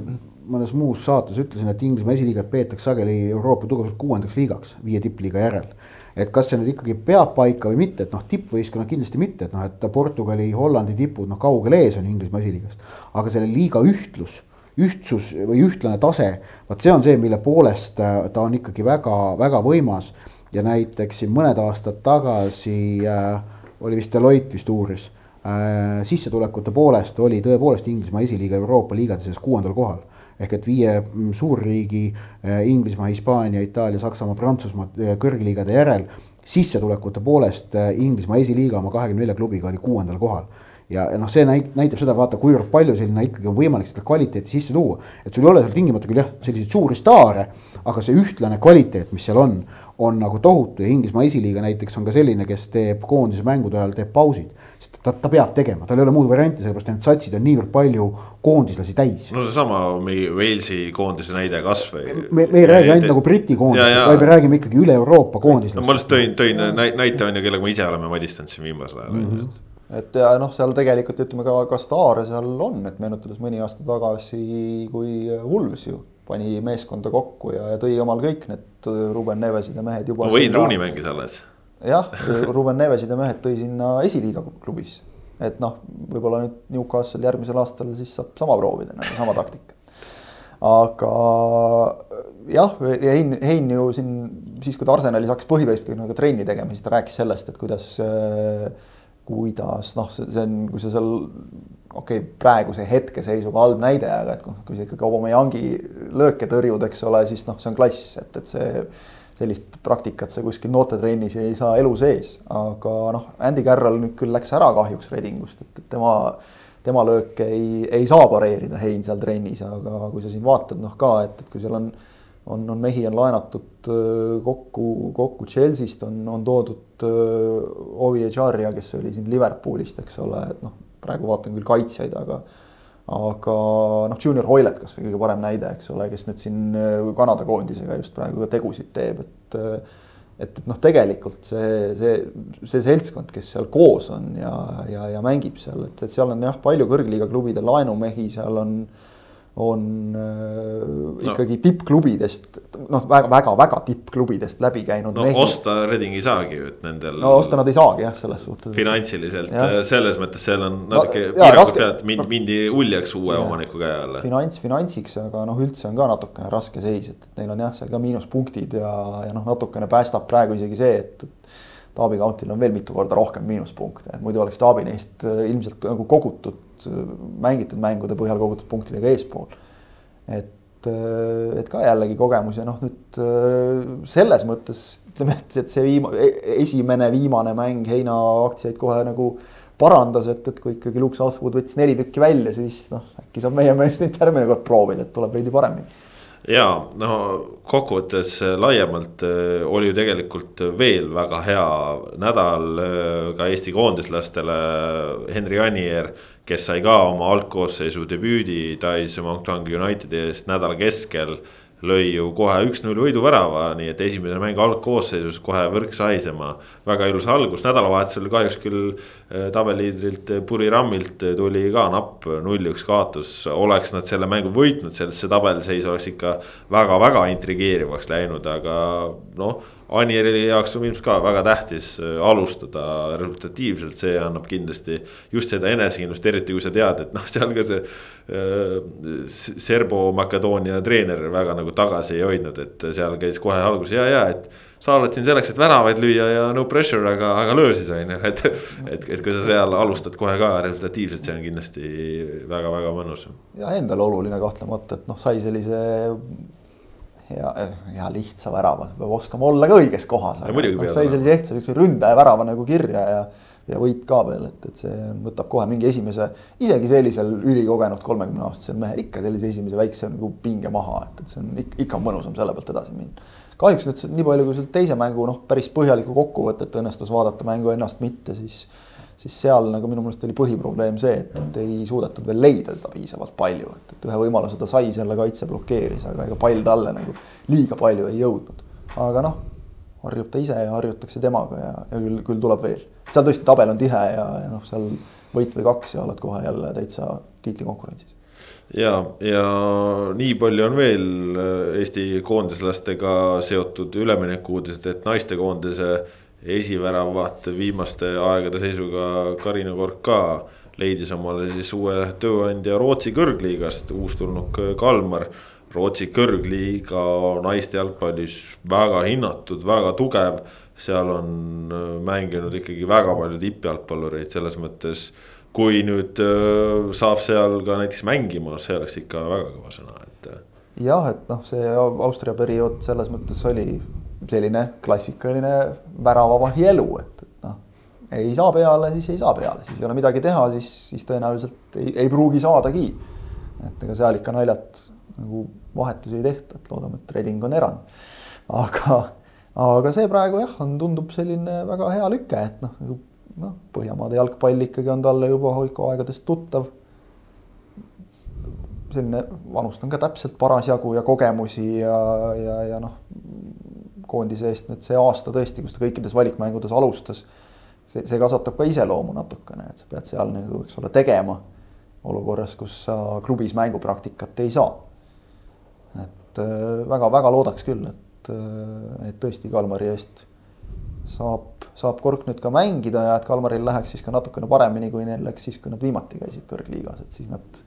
mõnes muus saates ütlesin, et Inglismaa esiliigat peetakse sageli Euroopa tugevuselt kuuendaks liigaks viie tippliiga järel. Et kas see nüüd ikkagi peab paika või mitte, et noh, tippvõistkonnad kindlasti mitte, et noh, et Portugali, Hollandi tipud noh, kaugel ees on Inglismaa esiliigast. aga selle liiga ühtlus ühtsus või ühtlane tase, vot see on see, mille poolest äh, ta on ikkagi väga-väga võimas. ja näiteks siin mõned aastad tagasi äh, oli vist Deloitte vist uuris äh,, sissetulekute poolest oli tõepoolest Inglismaa esiliiga Euroopa liigade sees kuuendal kohal ehk et viie mm, suurriigi äh, Inglismaa, Hispaania, Itaalia, Saksamaa, Prantsusmaa äh, kõrgliigade järel sissetulekute poolest äh, Inglismaa esiliiga oma kahekümne nelja klubiga oli kuuendal kohal ja, noh, see näit-, näitab seda, vaata, kuivõrd palju selline ikkagi on võimalik seda kvaliteeti sisse tuua. et sul ei ole seal tingimata küll jah, selliseid suuri staare, aga see ühtlane kvaliteet, mis seal on, on nagu tohutu ja Inglismaa esiliiga näiteks on ka selline, kes teeb koondise mängude ajal teeb pausid. sest ta, ta peab tegema, tal ei ole muud varianti, sellepärast et need satsid on niivõrd palju koondislasi täis. no seesama mingi Walesi koondise näide kasvõi. me, me ei räägi ainult nagu Briti koondistest, vaid me räägime ikkagi üle Euroopa koondislast. no ma lihtsalt tõin, tõin näite on ju, kellega me ise oleme madistanud siin viimasel ajal mm. -hmm et ja noh, seal tegelikult ütleme ka, ka staare seal on, et meenutades mõni aasta tagasi, kui Wools ju pani meeskonda kokku ja, ja tõi omal kõik need Ruben Nevesid ja mehed juba. Wayne Rooney mängis alles. Jah, Ruben Nevesid ja mehed tõi sinna esiliiga klubisse. et noh, võib-olla nüüd Newcastle järgmisel aastal siis saab sama proovida, nagu sama taktika. aga jah, Hein, Hein ju siin siis, kui ta Arsenalis hakkas põhivõistkonnaga trenni tegema, siis ta rääkis sellest, et kuidas kuidas noh, see, on, kui sa seal okei okay,, praeguse hetkeseisuga halb näide, aga et kui sa ikkagi Aubameyangi lööke tõrjud, eks ole, siis noh, see on klass, et, et see sellist praktikat sa kuskil noortetrennis ei saa elu sees, aga noh, Andy Carroll nüüd küll läks ära kahjuks Redingust, et, tema, tema lööke ei, ei saa pareerida Hein seal trennis, aga kui sa siin vaatad noh ka, et, et kui seal on on, on mehi on laenatud kokku, kokku Chelsea'st on, on toodud Ovi Echaria, kes oli siin Liverpoolist, eks ole, et noh, praegu vaatan küll kaitsjaid, aga aga noh, Junior Hoilet kasvõi kõige parem näide, eks ole, kes nüüd siin äh, Kanada koondisega just praegu tegusid teeb, et et, et noh, tegelikult see, see, see seltskond, kes seal koos on ja, ja, ja mängib seal, et, et seal on jah, palju kõrgliiga klubide laenumehi, seal on äh, on äh, ikkagi no. tippklubidest, noh, väga-väga-väga tippklubidest läbi käinud. no mehi. osta Reding ei saagi ju, et nendel. no osta nad ei saagi jah, selles suhtes. finantsiliselt, äh, selles mõttes seal on natuke no, piirangud peal, et mind, mindi uljaks uue ja. omaniku käe alla. finants finantsiks, aga noh, üldse on ka natukene raske seis, et neil on jah, seal ka miinuspunktid ja, ja noh, natukene päästab praegu isegi see, et Taavi Countil on veel mitu korda rohkem miinuspunkte, muidu oleks Taavi neist äh, ilmselt nagu kogutud, mängitud mängude põhjal kogutud punktidega eespool. et, et ka jällegi kogemus ja noh, nüüd selles mõttes ütleme, et, et see viima-, e-, esimene, viimane mäng heina aktsiaid kohe nagu parandas, et, et kui ikkagi Luke Southwood võttis neli tükki välja, siis noh, äkki saab meie meelest neid järgmine kord proovida, et tuleb veidi paremini. Ja no kokkuvõttes äh, laiemalt äh, oli ju tegelikult veel väga hea nädal äh, ka Eesti koondislastele. Henri Anier, kes sai ka oma algkoosseisu debüüdi Tais Moncton Unitedi eest nädala keskel lõi ju kohe üks-null võiduvärava, nii et esimene mäng algkoosseisus kohe võrk sahisema. väga ilus algus, nädalavahetusel kahjuks küll äh, tabeliidrilt Puri Rammilt tuli ka napp null-üks kaotus. oleks nad selle mängu võitnud, sellesse tabeliseis oleks ikka väga-väga intrigeerivaks läinud, aga noh Anieri jaoks on ilmselt ka väga tähtis äh, alustada resultatiivselt, see annab kindlasti just seda enesekindlust, eriti kui sa tead, et noh, seal ka see äh,. Serbo-Makedoonia treener väga nagu tagasi ei hoidnud, et seal käis kohe alguses ja, ja et sa oled siin selleks, et väravaid lüüa ja no pressure, aga, aga löö siis on ju, et. et, et kui sa seal alustad kohe ka resultatiivselt, see on kindlasti väga-väga mõnus. ja endale oluline kahtlemata, et noh, sai sellise ja, ja lihtsa värava, peab oskama olla ka õiges kohas. No, sai sellise ehtsa siukse ründaja värava nagu kirja ja, ja võit ka veel, et, et see võtab kohe mingi esimese, isegi sellisel ülikogenud kolmekümne aastasel mehel ikka sellise esimese väikse nagu pinge maha, et, et see on ikka, ikka mõnusam selle pealt edasi minna. kahjuks nüüd nii palju, kui selle teise mängu noh, päris põhjalikku kokkuvõtet õnnestus vaadata, mängu ennast mitte, siis siis seal nagu minu meelest oli põhiprobleem see, et, et ei suudetud veel leida teda piisavalt palju, et, et ühe võimaluse ta sai, selle kaitse blokeeris, aga ega pall talle nagu liiga palju ei jõudnud. aga noh, harjub ta ise ja harjutakse temaga ja, ja küll, küll tuleb veel. seal tõesti tabel on tihe ja, ja noh, seal võit või kaks ja oled kohe jälle täitsa tiitlikonkurentsis ja, ja nii palju on veel äh, Eesti koondislastega seotud üleminekuuudised, et naistekoondise esiväravat viimaste aegade seisuga Karina Kork ka leidis omale siis uue tööandja Rootsi kõrgliigast, uustulnuk Kalmar. Rootsi kõrgliiga naiste jalgpallis väga hinnatud, väga tugev. seal on äh, mänginud ikkagi väga palju tippjalgpallureid selles mõttes. kui nüüd äh, saab seal ka näiteks mängima, see oleks ikka väga kõva sõna, et. Äh. jah, et noh, see Austria periood selles mõttes oli selline klassikaline väravavahi elu, et, et noh. ei saa peale, siis ei saa peale, siis ei ole midagi teha, siis, siis tõenäoliselt ei, ei pruugi saadagi. et ega seal ikka naljalt nagu vahetusi ei tehta, et loodame, et Reding on erand. aga, aga see praegu jah, on, tundub selline väga hea lüke, et noh, nagu noh, Põhjamaade jalgpall ikkagi on talle juba hoikuaegadest tuttav. selline vanust on ka täpselt parasjagu ja kogemusi ja, ja, ja noh koondise eest nüüd see aasta tõesti, kus ta kõikides valikmängudes alustas. see, see kasvatab ka iseloomu natukene, et sa pead seal nagu, eks ole, tegema olukorras, kus sa klubis mängupraktikat ei saa. et väga-väga äh, loodaks küll, et, äh, et tõesti Kalmari eest saab, saab Kork nüüd ka mängida ja et Kalmaril läheks siis ka natukene paremini, kui neil läks siis, kui nad viimati käisid kõrgliigas, et siis nad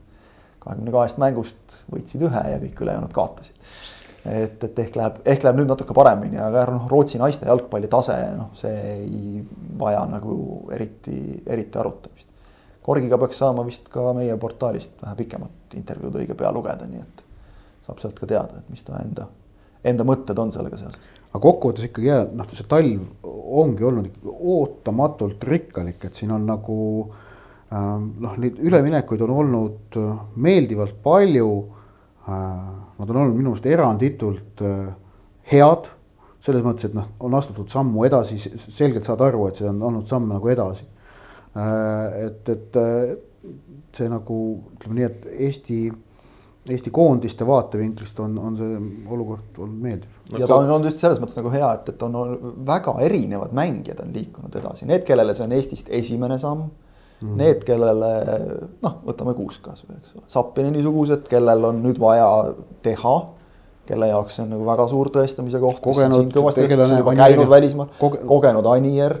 kahekümne kahest mängust võitsid ühe ja kõik ülejäänud kaotasid et, et ehk läheb, ehk läheb nüüd natuke paremini, aga noh, Rootsi naiste jalgpalli tase, noh, see ei vaja nagu eriti, eriti arutamist. Korgiga peaks saama vist ka meie portaalist vähe pikemat intervjuud õige pea lugeda, nii et saab sealt ka teada, et mis ta enda, enda mõtted on sellega seoses. aga kokkuvõttes ikkagi jah, noh, see talv ongi olnud ootamatult rikkalik, et siin on nagu ähm, noh, neid üleminekuid on olnud meeldivalt palju äh, Nad on olnud minu meelest eranditult äh, head. selles mõttes, et noh, on astutud sammu edasi, selgelt saad aru, et see on olnud samm nagu edasi. Äh, et, et äh, see nagu ütleme nii, et Eesti, Eesti koondiste vaatevinklist on, on see olukord olnud meeldiv. ja ta on olnud just selles mõttes nagu hea, et, et on väga erinevad mängijad on liikunud edasi, need, kellele see on Eestist esimene samm Mm -hmm. Need, kellele noh, võtame Kuusk kasvõi, eks ole, Sapini-niisugused, kellel on nüüd vaja teha, kelle jaoks see on nagu väga suur tõestamise koht. kogenud tegelane. käinud välismaal koge..., kogenud Anier,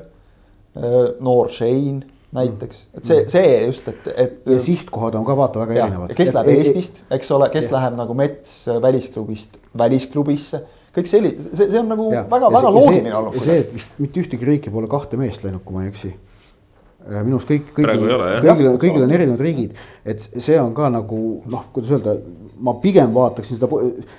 noor Shane näiteks, et see, mhm. see just, et, et. ja sihtkohad on ka vaata väga ja, erinevad. kes läheb et, Eestist, eks ole, kes ja. läheb nagu Mets välisklubist välisklubisse kõik selline, see, see on nagu väga-väga loogiline olnud. see, et vist mitte ühtegi riiki pole kahte meest läinud, kui ma ei eksi Äh, minu arust kõik, kõigil, kõigil, kõigil on erinevad riigid, et see on ka nagu noh, kuidas öelda, ma pigem vaataksin seda,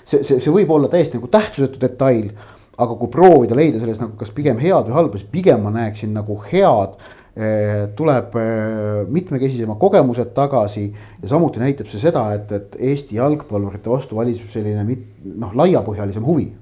see, see, see võib olla täiesti nagu tähtsusetu detail. aga kui proovida leida selles nagu kas pigem head või halba, siis pigem ma näeksin nagu head äh, tuleb äh, mitmekesisema kogemused tagasi ja samuti näitab see seda, et, et Eesti jalgpallurite vastu valitseb selline mit-, noh, laiapõhjalisem huvi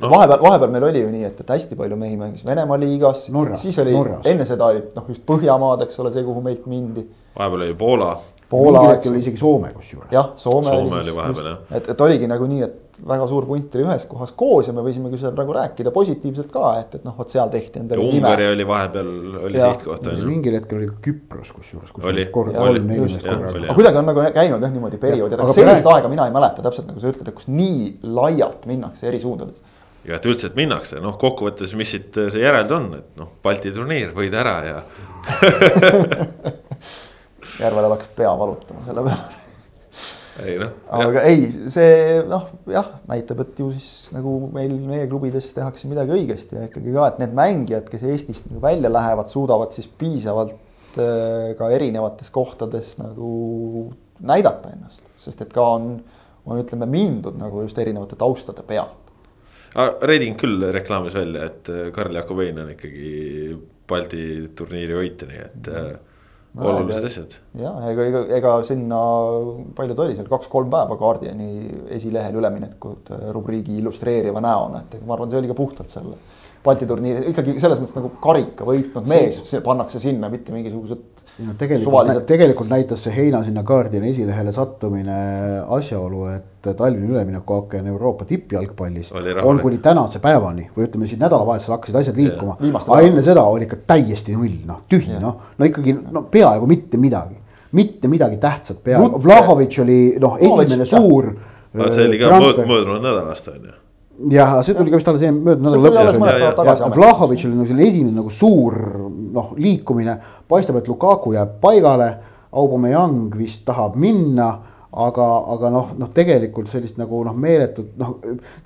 no vahepeal, vahepeal meil oli ju nii, et, et hästi palju mehi mängis Venemaa liigas, siis oli, enne seda olid noh, just Põhjamaad, eks ole, see, kuhu meilt mindi. vahepeal oli Poola. Poola, hetkel oli isegi Soome kusjuures. jah, Soome, Soome oli, oli vahepeal jah. et, et oligi nagu nii, et väga suur punt oli ühes kohas koos ja me võisime küll seal nagu rääkida positiivselt ka, et, et noh, vot seal tehti endale. Ungari oli vahepeal, oli sihtkoht on ju. mingil hetkel oli ka Küpros kusjuures, kus oli kord kolm-neli korda. aga kuidagi on nagu käinud jah niimoodi perioodid, aga sellist praegu... aega mina ei mäleta täpselt nagu sa ütled, et kus nii laialt minnakse eri suundades ja et üldse, et minnakse, noh, kokkuvõttes, mis siit see järeldus on, et noh, Balti turniir võid ära ja Järvele läks pea valutama selle peale. ei noh. aga ei, see noh, jah, näitab, et ju siis nagu meil meie klubides tehakse midagi õigesti ja ikkagi ka, et need mängijad, kes Eestist nagu välja lähevad, suudavad siis piisavalt äh, ka erinevates kohtades nagu näidata ennast, sest et ka on, on ütleme mindud nagu just erinevate taustade pealt Reding küll reklaamis välja, et äh, Karl Jakobein on ikkagi Balti turniiri võitja, nii et äh, no, olulised asjad. ja ega, ega, ega sinna palju ta oli seal kaks-kolm päeva Guardiani esilehel üleminekud äh, rubriigi illustreeriva näona, et ma arvan, see oli ka puhtalt selle Balti turniiri ikkagi selles mõttes nagu karika võitnud mees pannakse sinna, mitte mingisugused. No tegelikult tegelikult näitas see heina sinna Guardiani esilehele sattumine asjaolu, et Tallinna üleminekuaken Euroopa tippjalgpallis on kuni tänase päevani või ütleme siis nädalavahetusel hakkasid asjad liikuma. aga enne seda oli ikka täiesti null, noh tühi, noh, no ikkagi no peaaegu mitte midagi, mitte midagi tähtsat peaaegu, Vlahovic oli noh, esimene suur. see oli ka möödunud nädalast on ju jah, see tuli ka vist alles möödunud nädala lõpus. Vlahovic oli nagu selline esimene nagu suur noh, liikumine, paistab, et Lukaku jääb paigale. Aubameyang vist tahab minna aga, aga noh, noh, tegelikult sellist nagu noh, meeletut noh,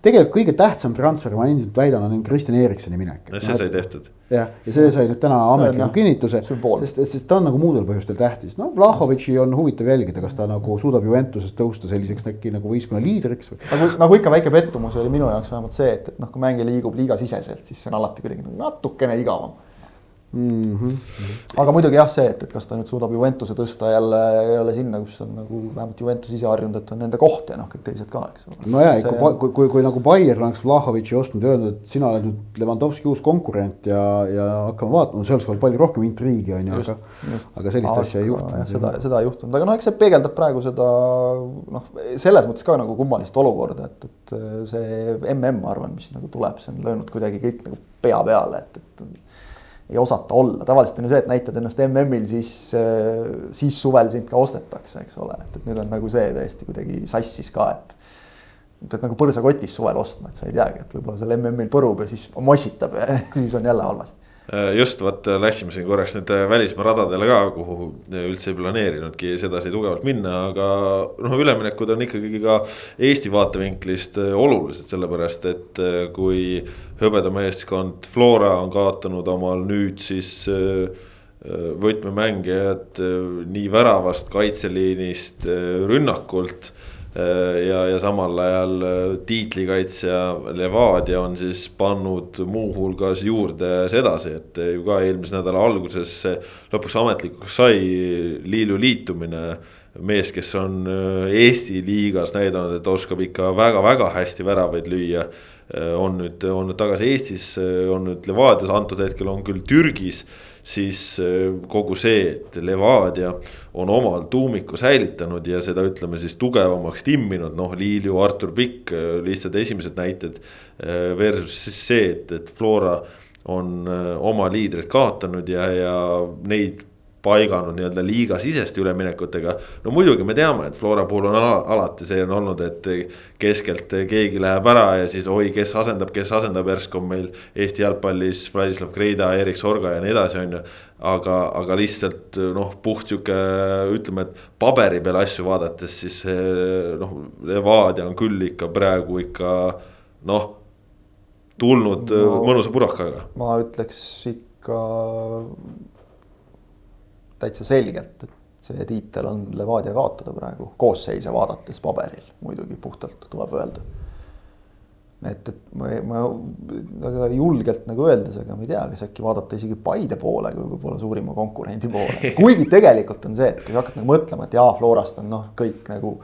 tegelikult kõige tähtsam transfer, ma endiselt väidan, on Kristjan Ericssoni minek. no see sai tehtud. jah, ja see sai nüüd täna ametliku kinnituse, sest, sest ta on nagu muudel põhjustel tähtis, noh, Vlahovitši on huvitav jälgida, kas ta nagu suudab Juventusest tõusta selliseks äkki nagu võistkonna liidriks või. nagu, nagu ikka väike pettumus oli minu jaoks vähemalt see, et, et noh, kui mängija liigub liigasiseselt, siis see on alati kuidagi nagu natukene igavam mm. -hmm. aga muidugi jah, see, et, et kas ta nüüd suudab Juventuse tõsta jälle, jälle sinna, kus on nagu vähemalt Juventus ise harjunud, et on nende koht ja noh, kõik teised ka, eks ole. no ja see... kui, kui, kui nagu Bayern oleks Vlahovitši ostnud öelnud, et sina oled nüüd Levanovski uus konkurent ja, ja hakkame vaatama, see oleks olnud palju rohkem intriigi on ju, aga. aga sellist aga, asja ei juhtunud. seda, seda ei juhtunud, aga noh, eks see peegeldab praegu seda noh, selles mõttes ka nagu kummalist olukorda, et, et see mm, ma arvan, mis nagu tuleb, see on löönud kuidagi kõik nagu pea peale, et, et ei osata olla, tavaliselt on ju see, et näitad ennast MM-il, siis, äh, siis suvel sind ka ostetakse, eks ole, et, et nüüd on nagu see täiesti kuidagi sassis ka, et. pead nagu põrsakotis suvel ostma, et sa ei teagi, et võib-olla seal MM-il põrub ja siis mossitab ja siis on jälle halvasti just vot äh, läksime siin korraks nüüd äh, välismaa radadele ka, kuhu üldse ei planeerinudki sedasi tugevalt minna, aga noh, üleminekud on ikkagi ka Eesti vaatevinklist olulised, sellepärast et kui hõbedameeskond Flora on kaotanud omal nüüd siis võtmemängijad nii väravast, kaitseliinist, rünnakult Äh, ja, ja samal ajal äh, tiitlikaitsja Levadia on siis pannud muuhulgas juurde sedasi, et ju ka eelmise nädala alguses lõpuks ametlikuks sai Liidu liitumine. mees, kes on äh, Eesti liigas näidanud, et oskab ikka väga-väga hästi väravaid lüüa. on nüüd, on nüüd tagasi Eestis, on nüüd Levadias, antud hetkel on küll Türgis siis äh, kogu see, et Levadia on omal tuumiku säilitanud ja seda ütleme siis tugevamaks timminud, noh, Liiliu, Artur Pikk, äh, lihtsalt esimesed näited. Äh, versus siis see, et, et Flora on oma liidrid kaotanud ja, ja neid paiganud nii-öelda liigasiseste üleminekutega. no muidugi me teame, et Flora puhul on alati see on olnud, et keskelt keegi läheb ära ja siis oi, kes asendab, kes asendab, järsku on meil Eesti jalgpallis Vladislav Kreida, Erik Sorga ja nii edasi, on ju. aga, aga lihtsalt noh, puht sihuke ütleme, et paberi peal asju vaadates, siis noh, Levadia on küll ikka praegu ikka noh tulnud no, mõnusa purakaga. ma ütleks ikka täitsa selgelt, et see tiitel on Levadia kaotada praegu, koosseise vaadates paberil muidugi puhtalt tuleb öelda. et, et ma, ma väga julgelt nagu öeldes, aga ma ei tea, kas äkki vaadata isegi Paide poole kui võib-olla suurima konkurendi poole, kuigi tegelikult on see, et kui sa hakkad nagu mõtlema, et jaa, Florast on noh, kõik nagu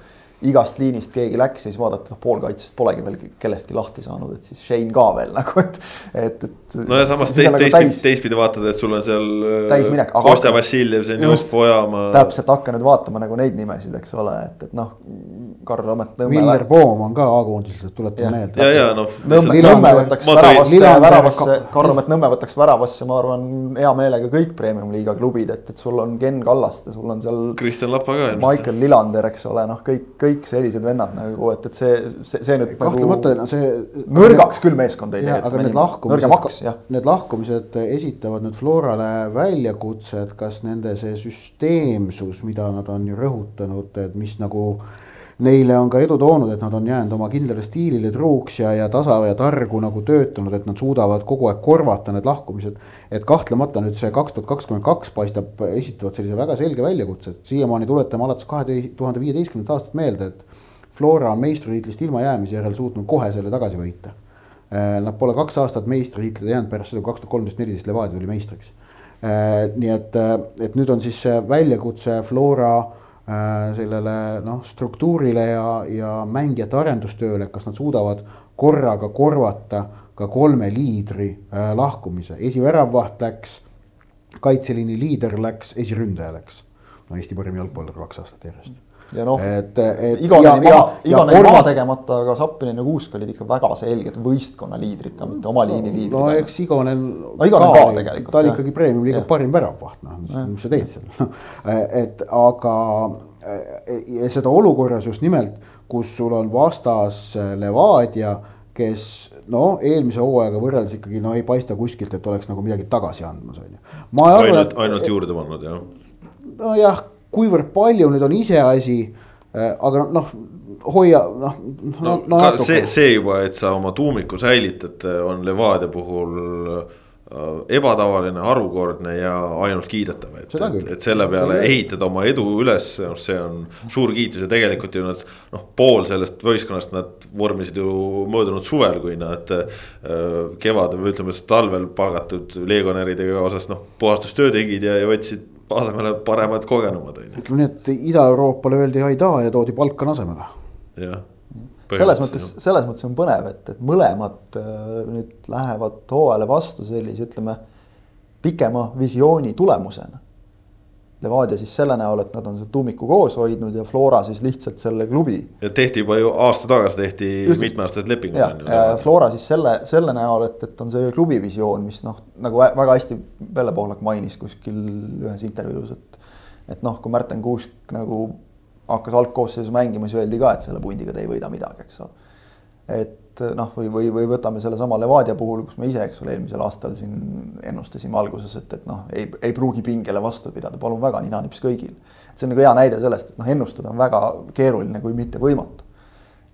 igast liinist keegi läks siis vaadata, noh poolkaitsest polegi veel kellestki lahti saanud, et siis Shane ka veel nagu, et, et, et. no ja samas teist, nagu teistpidi, teistpidi vaatad, et sul on seal. Äh, täisminek. Kostja Vassiljev, Zenjov, Ojamaa. täpselt, hakka nüüd vaatama nagu neid nimesid, eks ole, et, et noh. Karl Nõmme. Miller Poom on ka A-koondises, tuletan meelde. ja, ja noh. Nõmme, Nõmme võtaks väravasse, väravasse, Karl Õmet Nõmme võtaks väravasse, ma arvan, hea meelega kõik premium-liiga klubid, et, et sul on Ken Kallaste, sul on seal. Kristjan Lapa ka. Michael Lillander, eks ole, noh, kõik, kõik sellised vennad nagu, et, et see, see, see nüüd. kahtlemata nagu, see. nõrgaks küll meeskond ei tee. aga need lahkumised, need lahkumised esitavad nüüd Florale väljakutse, et kas nende see süsteemsus, mida nad on ju rõhutanud, et mis nagu neile on ka edu toonud, et nad on jäänud oma kindlale stiilile truuks ja, ja tasa ja targu nagu töötanud, et nad suudavad kogu aeg korvata need lahkumised. et kahtlemata nüüd see kaks tuhat kakskümmend kaks paistab esitavat sellise väga selge väljakutse, et siiamaani tuletame alates kahe tuhande viieteistkümnendast aastast meelde, et Flora on meistritiitlist ilmajäämise järel suutnud kohe selle tagasi võita. Äh, nad pole kaks aastat meistritiitlile jäänud pärast seda, kui kaks tuhat kolmteist, neliteist Levadia tuli meistriks. Äh, nii et, äh, et nüüd on siis see väljakutse Flora sellele noh, struktuurile ja, ja mängijate arendustööle, kas nad suudavad korraga korvata ka kolme liidri äh, lahkumise, esiväravvaht läks, kaitseliini liider läks, esiründaja läks. no Eesti parim jalgpallur kaks aastat järjest ja noh, ja, Igonen jäi maha tegemata, aga Zappinen ja Kuusk olid ikka väga selged võistkonna liidrid, ka mitte oma liini liidrid. no eks Igonen no,. Igonen ka, ka tegelikult. ta oli ikkagi premium-liiga parim väravvaht, noh, mis, mis sa teed seal et aga seda olukorras just nimelt, kus sul on vastas Levadia, kes no eelmise hooajaga võrreldes ikkagi no ei paista kuskilt, et oleks nagu midagi tagasi andmas, on ju. ainult, ainult juurde pannud, jah. nojah kuivõrd palju nüüd on iseasi äh, aga noh, hoia noh no, no. see, see juba, et sa oma tuumiku säilitad, on Levadia puhul äh, ebatavaline, harukordne ja ainult kiidetav, et, et, et selle peale ehitada oma edu üles, noh, see on suur kiitus ja tegelikult ju nad. noh, pool sellest võistkonnast nad vormisid ju möödunud suvel, kui nad äh, kevadel või ütleme siis talvel palgatud legionäridega osas noh, puhastustöö tegid ja, ja võtsid asemele paremad, kogenumad on ju. ütleme nii, et Ida-Euroopale öeldi aidaa ja toodi Balkan asemele. jah. selles mõttes, selles mõttes on põnev, et, et mõlemad äh, nüüd lähevad hooajale vastu sellise, ütleme, pikema visiooni tulemusena Levadia siis selle näol, et nad on selle tuumiku koos hoidnud ja Flora siis lihtsalt selle klubi. ja tehti juba ju aasta tagasi tehti mitmeaastased lepingud. ja, ja Flora siis selle, selle näol, et, et on see klubi visioon, mis noh, nagu väga hästi Pelle Pohlak mainis kuskil ühes intervjuus, et. et noh, kui Märten Kuusk nagu hakkas algkoosseisus mängima, siis öeldi ka, et selle pundiga te ei võida midagi, eks ole. et et noh, või, või, või võtame sellesama Levadia puhul, kus me ise, eks ole, eelmisel aastal siin ennustasime alguses, et, et noh, ei, ei pruugi pingele vastu pidada, palun väga, ninanips kõigil. see on nagu hea näide sellest, et noh, ennustada on väga keeruline, kui mitte võimatu.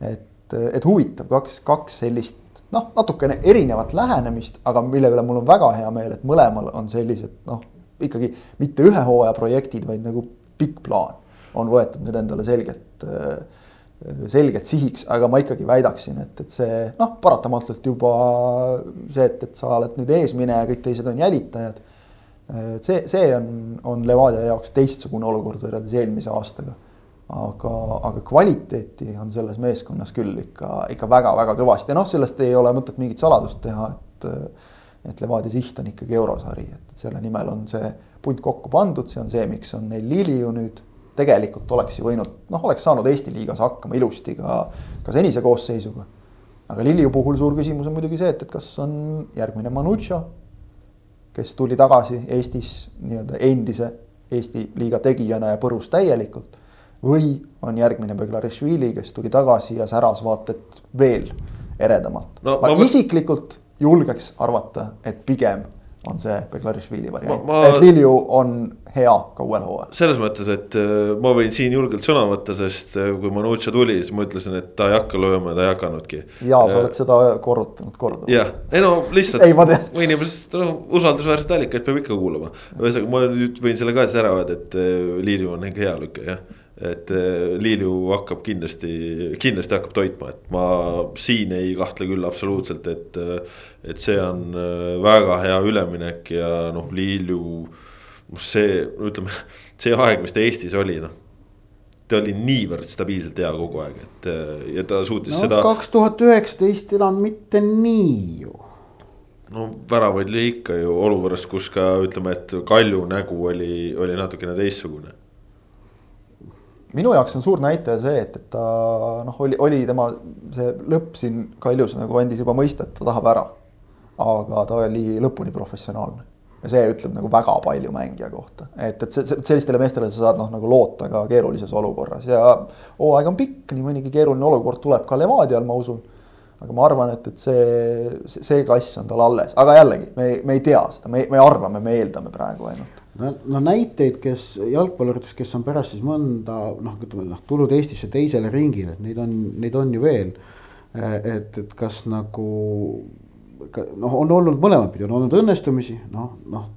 et, et huvitav, kaks, kaks sellist noh, natukene erinevat lähenemist, aga mille üle mul on väga hea meel, et mõlemal on sellised noh, ikkagi mitte ühe hooaja projektid, vaid nagu pikk plaan on võetud nüüd endale selgelt äh, selgelt sihiks, aga ma ikkagi väidaksin, et, et see noh, paratamatult juba see, et, et sa oled nüüd eesmineja, kõik teised on jälitajad. see, see on, on Levadia jaoks teistsugune olukord võrreldes eelmise aastaga. aga, aga kvaliteeti on selles meeskonnas küll ikka, ikka väga-väga kõvasti ja noh, sellest ei ole mõtet mingit saladust teha, et. et Levadia siht on ikkagi eurosari, et selle nimel on see punt kokku pandud, see on see, miks on neil Liliu nüüd tegelikult oleks ju võinud, noh, oleks saanud Eesti liigas hakkama ilusti ka, ka senise koosseisuga. aga Lilju puhul suur küsimus on muidugi see, et, et kas on järgmine Manuccio, kes tuli tagasi Eestis nii-öelda endise Eesti liiga tegijana ja põrus täielikult. või on järgmine Beglarišvili, kes tuli tagasi ja säras vaata et veel eredamalt no,. ma, ma isiklikult julgeks arvata, et pigem on see Beglarišvili variant, et Lilju on hea ka uuel hooajal. selles mõttes, et äh, ma võin siin julgelt sõna võtta, sest äh, kui Manucci tuli, siis ma ütlesin, et ta ei hakka lööma ja ta ei hakanudki. ja sa oled seda korrutanud korduvalt. jah, ei no lihtsalt. ei, ma tean. inimesed, noh usaldusväärseid allikaid peab ikka kuulama. ühesõnaga, ma nüüd võin selle ka siis ära öelda, et Lilju on ikka hea lüke, jah et äh, Liiliu hakkab kindlasti, kindlasti hakkab toitma, et ma siin ei kahtle küll absoluutselt, et. Äh, et see on äh, väga hea üleminek ja noh, Liiliu, see, ütleme, see aeg, mis ta Eestis oli, noh ta oli niivõrd stabiilselt hea kogu aeg, et ja ta suutis no, seda. kaks tuhat üheksateist enam mitte nii ju. no väravaid lõi ikka ju olukorras, kus ka ütleme, et Kalju nägu oli, oli natukene teistsugune minu jaoks on suur näitaja see, et, et ta noh, oli, oli tema see lõpp siin Kaljus nagu andis juba mõista, et ta tahab ära. aga ta oli lõpuni professionaalne. Ja see ütleb nagu väga palju mängija kohta, et, et sellistele meestele sa saad noh, nagu loota ka keerulises olukorras. Ja hooaeg on pikk, nii mõnigi keeruline olukord tuleb ka Levadial, ma usun. aga ma arvan, et, et see, see klass on tal alles, aga jällegi me, me ei tea seda, me, me arvame, me eeldame praegu ainult no, no näiteid, kes jalgpalluritest, kes on pärast siis mõnda noh, ütleme noh, tulnud Eestisse teisele ringile, et neid on, neid on ju veel. et, et kas nagu noh, on olnud mõlemat pidi, on olnud õnnestumisi, noh, noh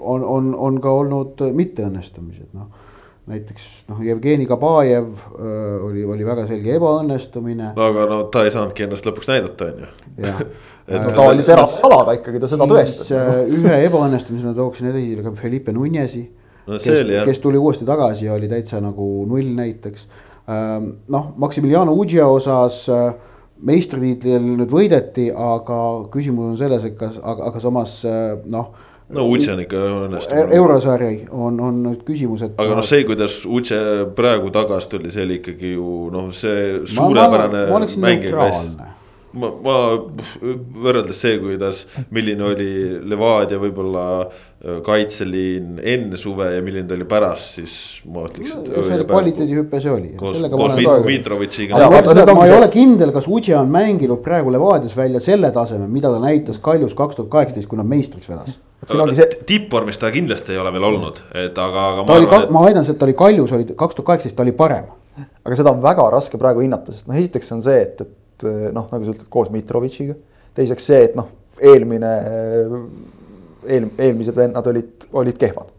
on, on, on ka olnud mitteõnnestumisi, et noh näiteks noh, Jevgeni Kabajev öö, oli, oli väga selge ebaõnnestumine. aga no ta ei saanudki ennast lõpuks näidata, on ju. no, ta oli terav alaga ikkagi, ta seda tõestas. Äh, ühe ebaõnnestumisena tooksin esile ka Felipe Nunezi no,. kes, kes tuli uuesti tagasi ja oli täitsa nagu null näiteks. Ähm, noh, Maximiliano Ugia osas äh, meistritiitlil nüüd võideti, aga küsimus on selles, et kas, aga, aga samas äh, noh no Utse on ikka õnnestunud. eurosari on, on nüüd küsimus, et. aga noh, see, kuidas Utse praegu tagasi tuli, see oli ikkagi ju noh, see suurepärane mängija ma, ma võrreldes see, kuidas, milline oli Levadia võib-olla äh, kaitseliin enne suve ja milline ta oli pärast, siis ma ütleks, et. see oli kvaliteedihüpe, see oli. ma, ma ei ole kindel, kas Udže on mänginud praegu Levadias välja selle taseme, mida ta näitas Kaljus kaks tuhat kaheksateist, kui nad meistriks vedas See... tippvormis ta kindlasti ei ole veel olnud, et aga, aga. ta oli, et... ma väidan, et ta oli Kaljus oli kaks tuhat kaheksateist, ta oli parem. aga seda on väga raske praegu hinnata, sest noh, esiteks on see, et, et et eh, noh, nagu sa ütled, koos Mitrovitšiga. teiseks see, et noh, eelmine, eel, eelmised vennad olid, olid kehvad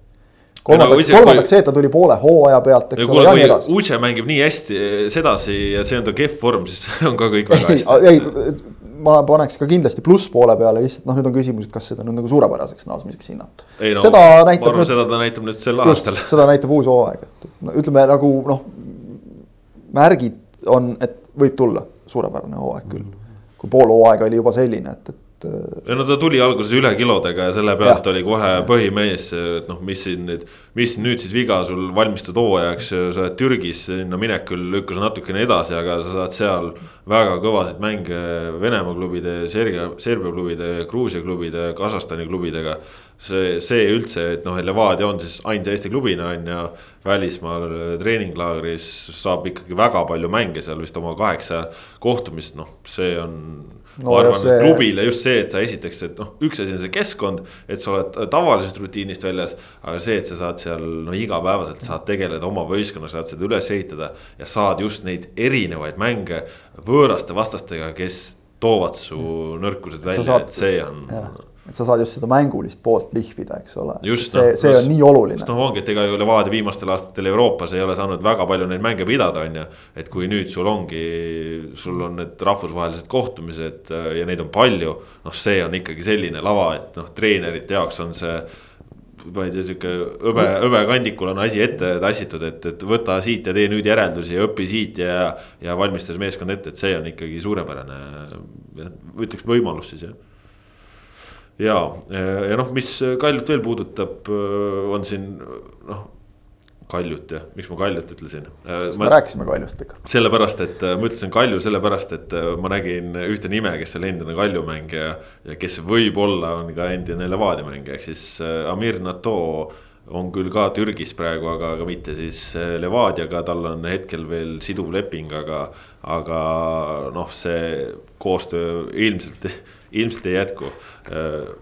kolmandaks, kolmandaks see, et ta tuli poole hooaja pealt, eks ole, ja nii edasi. Uche mängib nii hästi sedasi ja see on ta kehv vorm, siis on ka kõik väga hästi. ei, ma paneks ka kindlasti plusspoole peale, lihtsalt noh, nüüd on küsimus, et kas seda nüüd nagu suurepäraseks naasmiseks hinnata. No, seda näitab. ma arvan, seda ta näitab nüüd sel aastal. seda näitab uus hooaeg, et no, ütleme nagu noh, märgid on, et võib tulla suurepärane hooaeg küll. kui pool hooaega oli juba selline, et, et. Ei no ta tuli alguses üle kilodega ja selle pealt ja. oli kohe põhimees, et noh, mis siin nüüd. mis nüüd siis viga sul valmistud hooajaks, sa oled Türgis sinna minekul lükkas natukene edasi, aga sa saad seal väga kõvasid mänge Venemaa klubide, Serbia, Serbia klubide, Gruusia klubide, Kasahstani klubidega see, see üldse, et noh, Levadia on siis ainsa Eesti klubina on ju välismaal treeninglaagris saab ikkagi väga palju mänge seal vist oma kaheksa kohtumist, noh, see on no,. ma arvan see..., et klubile just see, et sa esiteks, et noh, üks asi on see keskkond, et sa oled tavalisest rutiinist väljas. aga see, et sa saad seal no igapäevaselt saad tegeleda oma võistkonnaga, saad seda üles ehitada ja saad just neid erinevaid mänge võõraste vastastega, kes toovad su nõrkused välja, et see on et sa saad just seda mängulist poolt lihvida, eks ole. see see on nii oluline. noh, ongi, et ega ju Levadia viimastel aastatel Euroopas ei ole saanud väga palju neid mänge pidada, on ju. et kui nüüd sul ongi, sul on need rahvusvahelised kohtumised äh, ja neid on palju. noh, see on ikkagi selline lava, et noh, treenerite jaoks on see ma ei tea, sihuke hõbe, hõbekandikul on asi ette tassitud, et, et võta siit ja tee nüüd järeldusi ja õpi siit ja. ja valmistas meeskond ette, et see on ikkagi suurepärane, ütleks võimalus siis jah ja, ja noh, mis Kaljut veel puudutab, on siin noh. Kaljut jah, miks ma Kaljut ütlesin? sest ma, me rääkisime Kaljust pikalt. sellepärast, et ma ütlesin Kalju sellepärast, et ma nägin ühte nime, kes oli endine Kalju mängija. ja kes võib-olla on ka endine Levadia mängija, ehk siis Amir Nato on küll ka Türgis praegu, aga, aga mitte siis Levadiaga, tal on hetkel veel siduv leping, aga. aga noh, see koostöö ilmselt, ilmselt ei jätku.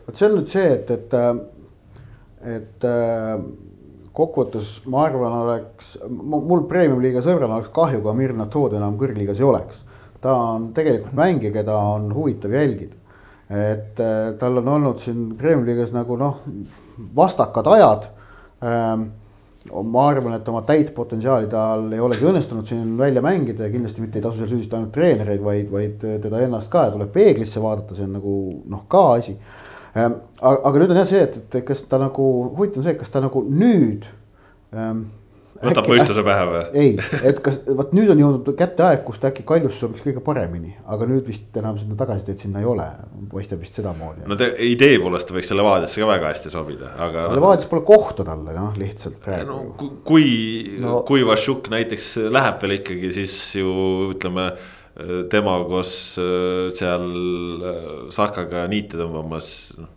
vot see on nüüd see, et, et, et kokkuvõttes ma arvan, oleks mul premium-liiga sõbrana oleks kahju, kui Amir Natood enam kõrgliigas ei oleks. ta on tegelikult mängija, keda on huvitav jälgida. et äh, tal on olnud siin premium-liigas nagu noh, vastakad ajad ma arvan, et oma täit potentsiaali tal ei olegi õnnestunud siin välja mängida ja kindlasti mitte ei tasu seal süüdistada ainult treenereid, vaid, vaid teda ennast ka ja tuleb peeglisse vaadata, see on nagu noh, ka asi. Aga, aga nüüd on jah see, et, et kas ta nagu, huvitav on see, kas ta nagu nüüd ähm, võtab mõistuse pähe või? ei, et kas, vot nüüd on jõudnud kätte aeg, kus ta äkki Kaljusse sobiks kõige paremini, aga nüüd vist enam sinna tagasiteed sinna ei ole, paistab vist sedamoodi. no ta idee poolest võiks selle Levadiasse ka väga hästi sobida, aga. Levadias pole kohta talle noh, lihtsalt praegu no,. kui no., kui Vašuk näiteks läheb veel ikkagi, siis ju ütleme tema koos äh, seal äh, Sakaga niite tõmbamas, noh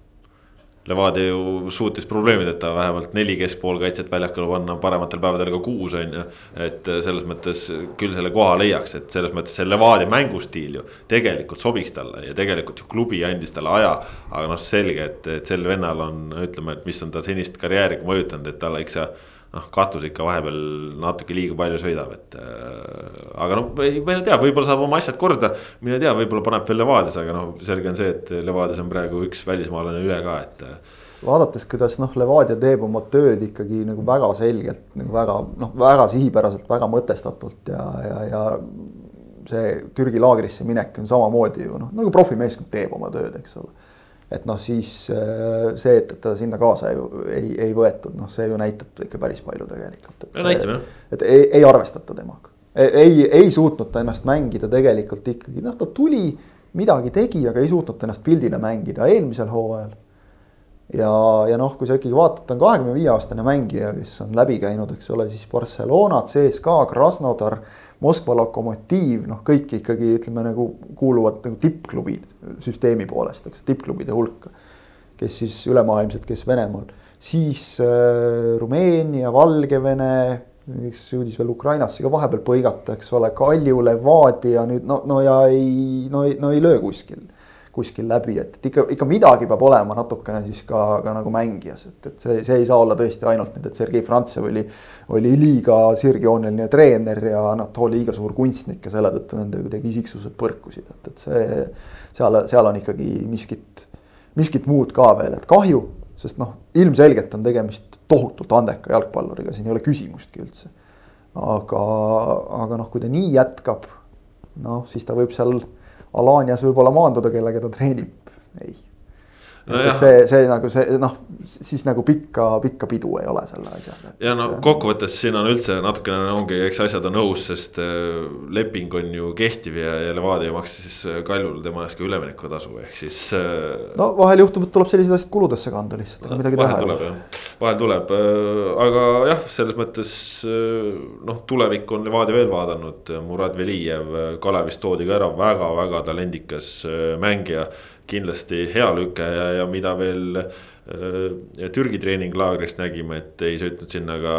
Levadia ju suutis probleemideta vähemalt neli keskpoolkaitset väljakule panna, parematel päevadel ka kuus on ju. et selles mõttes küll selle koha leiaks, et selles mõttes see Levadia mängustiil ju tegelikult sobiks talle ja tegelikult ju klubi andis talle aja. aga noh, selge, et, et sel vennal on, ütleme, et mis on ta senist karjääri mõjutanud, et talle ikka noh, katus ikka vahepeal natuke liiga palju sõidab, et äh,. aga noh, ei tea, võib-olla saab oma asjad korda, mine tea, võib-olla paneb veel Levadias, aga noh, selge on see, et Levadias on praegu üks välismaalane üle ka, et äh, vaadates, kuidas noh, Levadia teeb oma tööd ikkagi nagu väga selgelt nagu väga noh, väga sihipäraselt, väga mõtestatult ja, ja, ja see Türgi laagrisse minek on samamoodi ju noh, nagu profimeeskond teeb oma tööd, eks ole et noh, siis äh, see, et, ta sinna kaasa ei, ei, ei võetud, noh, see ju näitab ikka päris palju tegelikult. et, see, et ei, ei arvestata temaga, ei, ei suutnud ta ennast mängida tegelikult ikkagi, noh, ta tuli, midagi tegi, aga ei suutnud ennast pildile mängida eelmisel hooajal ja, ja noh, kui sa ikkagi vaatad, ta on kahekümne viie aastane mängija, kes on läbi käinud, eks ole, siis Barcelona, CSKA, Krasnodar, Moskva Lokomotiiv, noh, kõik ikkagi ütleme nagu kuuluvad nagu tippklubid süsteemi poolest, eks tippklubide hulka. kes siis ülemaailmselt, kes Venemaal, siis äh, Rumeenia, Valgevene, kes jõudis veel Ukrainasse ka vahepeal põigata, eks ole, Kalju, Levadia nüüd no, no ja ei, no ei, no ei löö kuskil kuskil läbi, et, et ikka, ikka midagi peab olema natukene siis ka, ka nagu mängijas, et, et see, see ei saa olla tõesti ainult nüüd, et Sergei Frantsev oli, oli liiga sirgjooneline treener ja Anatoli liiga suur kunstnik ja selle tõttu nende kuidagi isiksused põrkusid, et, et see, seal, seal on ikkagi miskit, miskit muud ka veel, et kahju, sest noh, ilmselgelt on tegemist tohutult andeka jalgpalluriga, siin ei ole küsimustki üldse. aga, aga noh, kui ta nii jätkab, noh, siis ta võib seal Alanias võib-olla maanduda, kellega ta treenib, ei no. et see, see nagu see noh, siis nagu pikka, pikka pidu ei ole selle asjaga. ja no kokkuvõttes siin on üldse natukene ongi, eks asjad on õhus, sest äh, leping on ju kehtiv ja, ja Levadia maksis siis äh, Kaljule tema eest ka üleminekutasu, ehk siis. Äh, no vahel juhtub, et tuleb sellised asjad kuludesse kanda lihtsalt, aga midagi teha ei ole. vahel tuleb, aga jah, selles mõttes noh, tulevikku on Levadia veel vaadanud, Murad Velijev Kalevist toodi ka ära väga, väga talendikas mängija kindlasti hea lüke ja, ja mida veel äh, Türgi treeninglaagrist nägime, et ei sõitnud sinna ka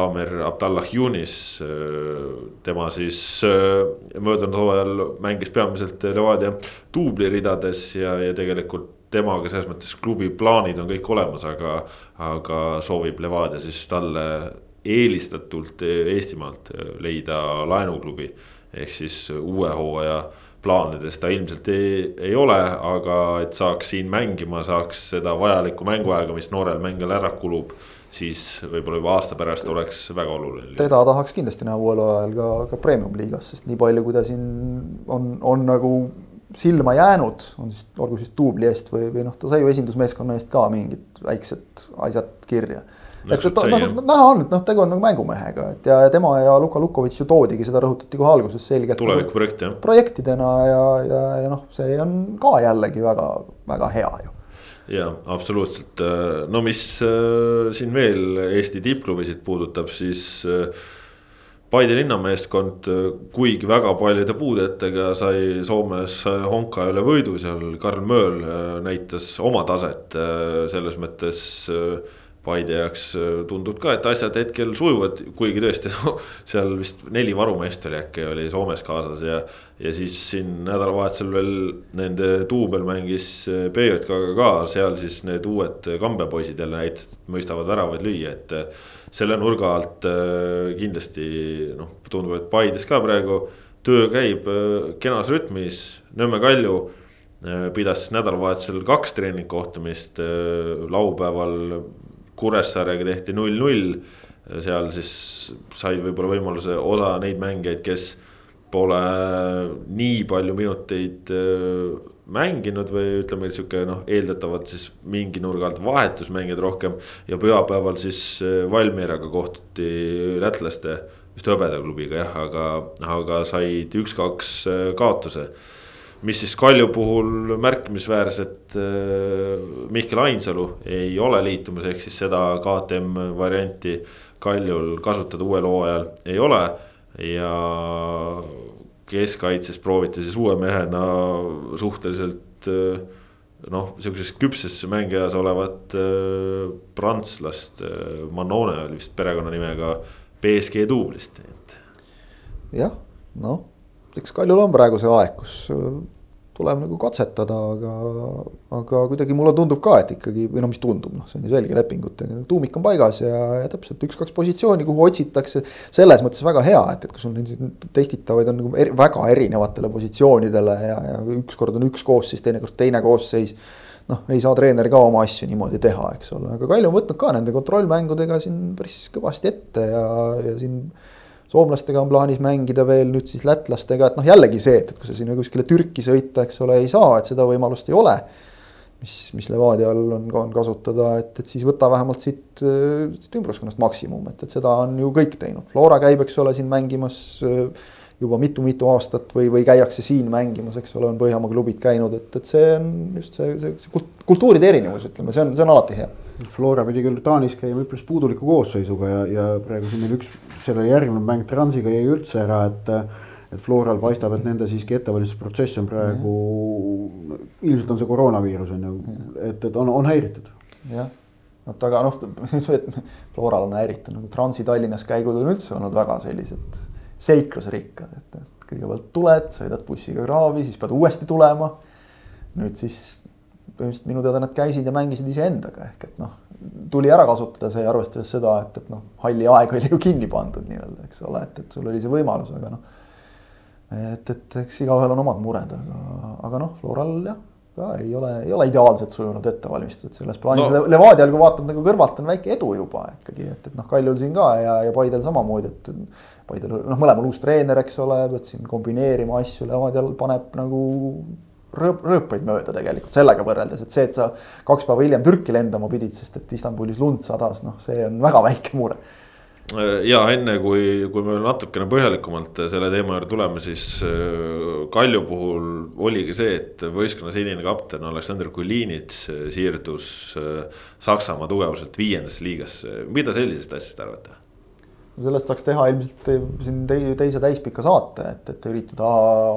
Aamer Abdallah Yunis äh,. tema siis äh, möödunud hooajal mängis peamiselt Levadia duubliridades ja, ja tegelikult temaga selles mõttes klubi plaanid on kõik olemas, aga, aga soovib Levadia siis talle eelistatult Eestimaalt leida laenuklubi ehk siis uue hooaja plaanides ta ilmselt ei, ei ole, aga et saaks siin mängima, saaks seda vajalikku mänguaega, mis noorel mängijal ära kulub. siis võib-olla juba aasta pärast oleks väga oluline. teda tahaks kindlasti näha uuel ajal ka, ka premium liigas, sest nii palju, kui ta siin on, on nagu silma jäänud, on siis, olgu siis duubli eest või, või noh, ta sai ju esindusmeeskonna eest ka mingid väiksed asjad kirja et, et nagu näha on, et noh, tegu on nagu mängumehega, et ja, ja tema ja Luka Lukovitš ju toodigi, seda rõhutati kohe alguses selgelt. tulevikuprojekt jah. projektidena ja, ja, ja noh, see on ka jällegi väga, väga hea ju ja absoluutselt, no mis äh, siin veel Eesti tippklubisid puudutab, siis äh, Paide linnameeskond, kuigi väga paljude puudetega sai Soomes Honka üle võidu seal, Karl Mööl äh, näitas oma taset selles mõttes Paide jaoks tundub ka, et asjad hetkel sujuvad, kuigi tõesti no, seal vist neli varumeest oli äkki oli Soomes kaasas ja. ja siis siin nädalavahetusel veel nende duubel mängis BJK-ga ka, seal siis need uued Kambja poisid jälle näitasid, et mõistavad väravaid lüüa, et. selle nurga alt kindlasti noh, tundub, et Paides ka praegu töö käib kenas rütmis, Nõmme Kalju pidas nädalavahetusel kaks treeningkohtumist, laupäeval Kuressaarega tehti null-null. seal siis said võib-olla võimaluse osa neid mängijaid, kes pole nii palju minuteid äh, mänginud või ütleme, sihuke noh, eeldatavalt siis mingi nurga alt vahetusmängijad rohkem. ja pühapäeval siis äh, Valmieraga kohtuti lätlaste, vist hõbedaklubiga jah, aga, aga said üks-kaks äh, kaotuse mis siis Kalju puhul märkimisväärset äh, Mihkel Ainsalu ei ole liitumas, ehk siis seda KTM varianti Kaljul kasutada uuel hooajal ei ole. ja keskkaitses prooviti siis uue mehena suhteliselt äh, noh, sihukeses küpses mängijas olevat äh, prantslast, Manone oli vist perekonnanimega BSG duublist. jah, noh eks Kaljul on praegu see aeg, kus äh, tuleb nagu katsetada, aga, aga kuidagi mulle tundub ka, et ikkagi või no mis tundub, noh, see on ju selge lepingutega, tuumik on paigas ja, ja täpselt üks-kaks positsiooni, kuhu otsitakse. selles mõttes väga hea, et, et kui sul neid testitavaid on nagu eri, väga erinevatele positsioonidele ja, ja ükskord on üks koosseis, teinekord teine koosseis noh, ei saa treener ka oma asju niimoodi teha, eks ole, aga Kalju on võtnud ka nende kontrollmängudega siin päris kõvasti ette ja, ja siin soomlastega on plaanis mängida veel, nüüd siis lätlastega, et noh, jällegi see, et, et kui sa sinna kuskile Türki sõita, eks ole, ei saa, et seda võimalust ei ole. mis, mis Levadial on, on kasutada, et, et siis võta vähemalt siit, siit ümbruskonnast maksimum, et, et seda on ju kõik teinud. Flora käib, eks ole, siin mängimas juba mitu-mitu aastat või, või käiakse siin mängimas, eks ole, on Põhjamaa klubid käinud, et, et see on just see, see, see kultuuride erinevus, ütleme, see on, see on alati hea. Flora pidi küll Taanis käima üpris puuduliku koosseisuga ja, ja praegu siin meil üks selle järgnev mäng Transiga jäi üldse ära, et. et Floral paistab, et nende siiski ettevalmistusprotsess on praegu ilmselt on see koroonaviirus on ju, et, et on, on häiritud. jah, vot aga noh, Floral on häiritud nagu Transi Tallinnas käigud on üldse olnud väga sellised seiklusrikkad, et, et kõigepealt tuled, sõidad bussiga kraavi, siis pead uuesti tulema. nüüd siis põhimõtteliselt minu teada nad käisid ja mängisid iseendaga ehk et noh, tuli ära kasutada see, arvestades seda, et, et noh, halli aeg oli ju kinni pandud nii-öelda, eks ole, et, et sul oli see võimalus, aga noh. et, et eks igaühel on omad mured, aga, aga noh, Floral jah, ka ei ole, ei ole ideaalselt sujunud ettevalmistatud selles plaanis no., Levadial, kui vaatad nagu kõrvalt, on väike edu juba ikkagi, et, et noh, Kaljul siin ka ja, ja Paidel samamoodi, et. Paidel noh, mõlemal uus treener, eks ole, pead siin kombineerima asju, Levadial paneb nagu rööp, rööpaid mööda tegelikult sellega võrreldes, et see, et sa kaks päeva hiljem Türki lendama pidid, sest et Istanbulis lund sadas, noh, see on väga väike mure. ja enne kui, kui me natukene põhjalikumalt selle teema juurde tuleme, siis äh, Kalju puhul oligi see, et võistkonna senine kapten Aleksandr Kulinits siirdus äh, Saksamaa tugevuselt viiendasse liigasse, mida sellisest asjast arvate? Sellest saaks teha ilmselt siin teise täispika saate, et, et üritada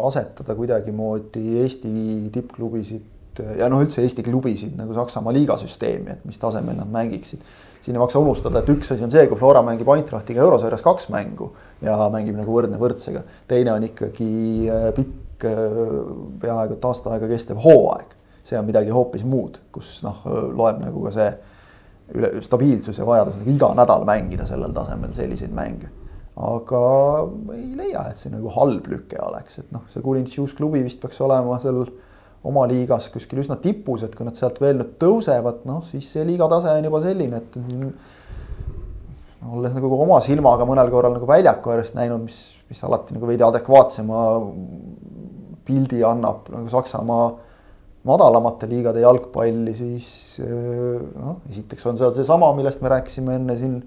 asetada kuidagimoodi Eesti tippklubisid ja noh, üldse Eesti klubisid nagu Saksamaa liigasüsteemi, et mis tasemel nad mängiksid. siin ei maksa unustada, et üks asi on see, kui Flora mängib Eintrachtiga eurosarjas kaks mängu ja mängib nagu võrdne võrdsega. teine on ikkagi äh, pikk, äh, peaaegu et aasta aega kestev hooaeg. see on midagi hoopis muud, kus noh, loeb nagu ka see üle stabiilsus ja vajadus nagu iga nädal mängida sellel tasemel selliseid mänge. aga ei leia, et see nagu halb lüke oleks, et noh, see Kulintšius klubi vist peaks olema seal oma liigas kuskil üsna tipus, et kui nad sealt veel nüüd tõusevad, noh siis see liiga tase on juba selline, et olles nagu oma silmaga mõnel korral nagu väljaku äärest näinud, mis, mis alati nagu veidi adekvaatsema pildi annab nagu Saksamaa madalamate liigade jalgpalli, siis eh, noh, esiteks on seal seesama, millest me rääkisime enne siin.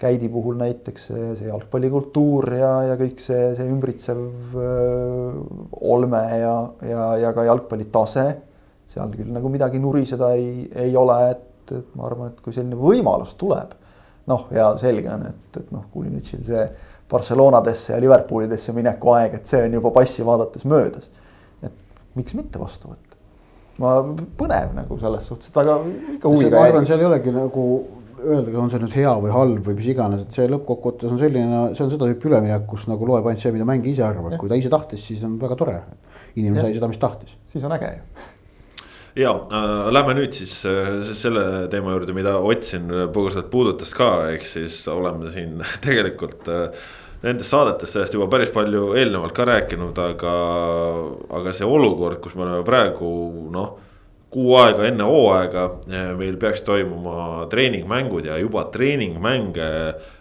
Käidi puhul näiteks see, see jalgpallikultuur ja, ja kõik see, see ümbritsev öö, eh, olme ja, ja, ja ka jalgpalli tase. seal küll nagu midagi nuriseda ei, ei ole, et, et ma arvan, et kui selline võimalus tuleb. noh, ja selge on, et, et noh, Kulinitšil see Barcelonadesse ja Liverpoolidesse mineku aeg, et see on juba passi vaadates möödas. et miks mitte vastu võtta ma põnev nagu selles suhtes, et väga ikka huviga. ma arvan, seal ei olegi nagu öelda, on see nüüd hea või halb või mis iganes, et see lõppkokkuvõttes on selline, see on seda tüüpi üleminek, kus nagu loeb ainult see, mida mängija ise arvab, kui ta ise tahtis, siis on väga tore. inimene sai seda, mis tahtis. siis on äge ju ja äh, lähme nüüd siis äh, selle teema juurde, mida Ott siin põgusalt puudutas ka, ehk siis oleme siin tegelikult äh, nendes saadetes sellest juba päris palju eelnevalt ka rääkinud, aga, aga see olukord, kus me oleme praegu noh kuu aega enne hooaega eh, meil peaks toimuma treeningmängud ja juba treeningmänge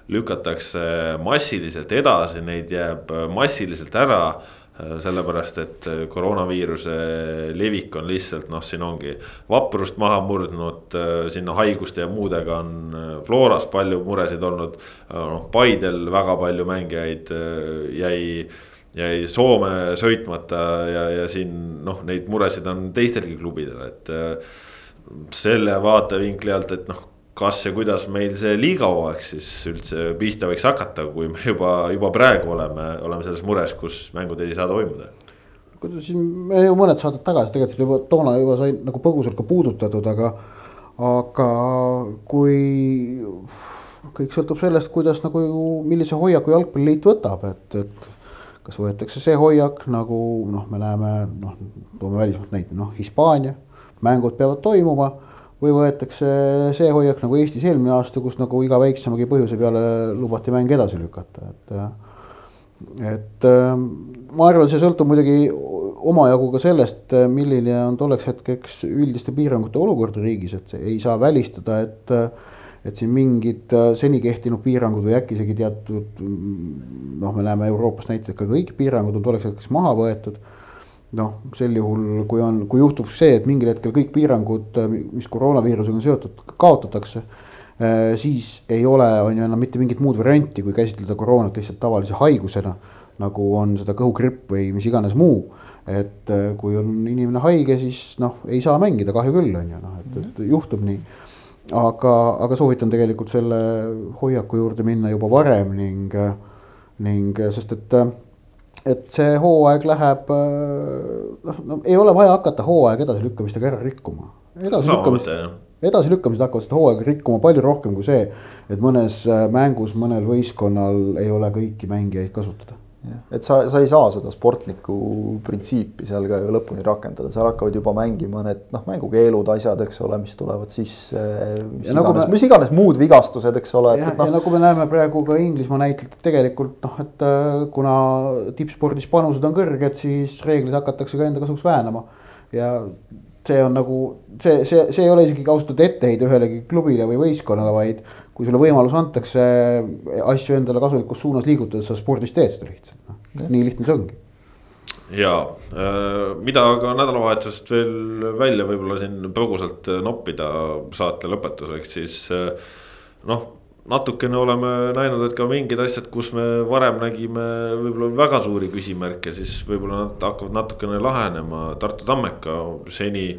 lükatakse massiliselt edasi, neid jääb massiliselt ära. Eh, sellepärast, et koroonaviiruse levik on lihtsalt noh, siin ongi vaprust maha murdnud, eh, sinna haiguste ja muudega on Floras palju muresid olnud. noh, Paidel väga palju mängijaid jäi jäi Soome sõitmata ja, ja siin noh, neid muresid on teistelgi klubidel, et. Äh, selle vaatevinkli alt, et noh, kas ja kuidas meil see liigahooaeg siis üldse pihta võiks hakata, kui me juba, juba praegu oleme, oleme selles mures, kus mängud ei saa toimuda siin me ju mõned saated tagasi tegelikult juba toona juba sai nagu põgusalt ka puudutatud, aga, aga kui kõik sõltub sellest, kuidas nagu, millise hoiaku jalgpalliliit võtab, et, et kas võetakse see hoiak nagu noh, me näeme noh, toome välismaalt näite, noh Hispaania, mängud peavad toimuma. Või võetakse see hoiak nagu Eestis eelmine aasta, kus nagu iga väiksemagi põhjuse peale lubati mäng edasi lükata, et. et ma arvan, see sõltub muidugi omajagu ka sellest, milline on tolleks hetkeks üldiste piirangute olukord riigis, et ei saa välistada, et et siin mingid äh, seni kehtinud piirangud või äkki isegi teatud noh, me näeme Euroopas näiteks ka kõik piirangud on tolleks hetkeks maha võetud. Noh, sel juhul, kui on, kui juhtub see, et mingil hetkel kõik piirangud, äh, mis koroonaviirusega on seotud, kaotatakse äh, siis ei ole, on ju enam mitte mingit muud varianti, kui käsitleda koroonat lihtsalt tavalise haigusena. nagu on seda kõhugripp või mis iganes muu. et kui on inimene haige, siis noh, ei saa mängida, kahju küll, on ju, noh, et, et juhtub nii aga, aga soovitan tegelikult selle hoiaku juurde minna juba varem ning, ning sest et, et see hooaeg läheb, noh, no ei ole vaja hakata hooaega edasilükkamistega ära rikkuma. edasilükkamist, edasilükkamised hakkavad seda hooaega rikkuma palju rohkem kui see, et mõnes mängus mõnel võistkonnal ei ole kõiki mängijaid kasutada et sa, sa ei saa seda sportlikku printsiipi seal ka ju lõpuni rakendada, seal hakkavad juba mängima need noh, mängukeelud, asjad, eks ole, mis tulevad sisse. mis nagu iganes me..., mis iganes muud vigastused, eks ole. ja, no, ja nagu me näeme praegu ka Inglismaa näitel, et tegelikult noh, et äh, kuna tippspordis panused on kõrged, siis reegleid hakatakse ka enda kasuks väänama. ja see on nagu see, see, see ei ole isegi ausalt öelda etteheide ühelegi klubile või võistkonnale, vaid kui sulle võimalus antakse asju endale kasulikus suunas liigutada, sa spordis teed seda lihtsalt, noh nii lihtne see ongi. ja äh, mida ka nädalavahetusest veel välja võib-olla siin põgusalt noppida saate lõpetuseks, siis äh, noh natukene oleme näinud, et ka mingid asjad, kus me varem nägime võib-olla väga suuri küsimärke, siis võib-olla nad hakkavad natukene lahenema. Tartu Tammeka seni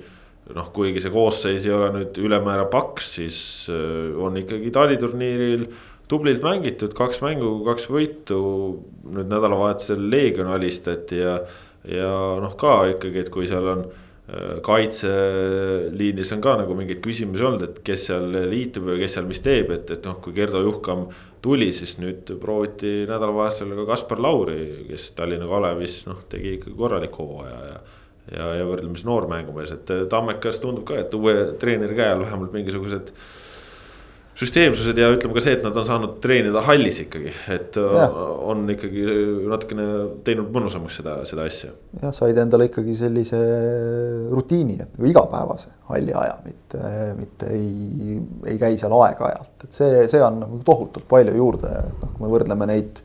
noh, kuigi see koosseis ei ole nüüd ülemäära paks, siis äh, on ikkagi taliturniiril tublilt mängitud, kaks mängu, kaks võitu. nüüd nädalavahetusel Leegion alistati ja, ja noh, ka ikkagi, et kui seal on Äh, kaitseliinis on ka nagu mingeid küsimusi olnud, et kes seal liitub ja kes seal mis teeb, et, et noh, kui Gerdo Juhkam tuli, siis nüüd prooviti nädalavahetusel ka Kaspar Lauri, kes Tallinna Kalevis noh, tegi ikka korraliku hooaja ja. Ja, ja võrdlemisi noor mängumees, et Tammekas tundub ka, et uue treeneri käe all vähemalt mingisugused süsteemsused ja ütleme ka see, et nad on saanud treenida hallis ikkagi, et ja. on ikkagi natukene teinud mõnusamaks seda, seda asja. jah, said endale ikkagi sellise rutiini, et nagu igapäevase halli aja, mitte, mitte ei, ei käi seal aeg-ajalt, et see, see on nagu tohutult palju juurde, et noh, kui me võrdleme neid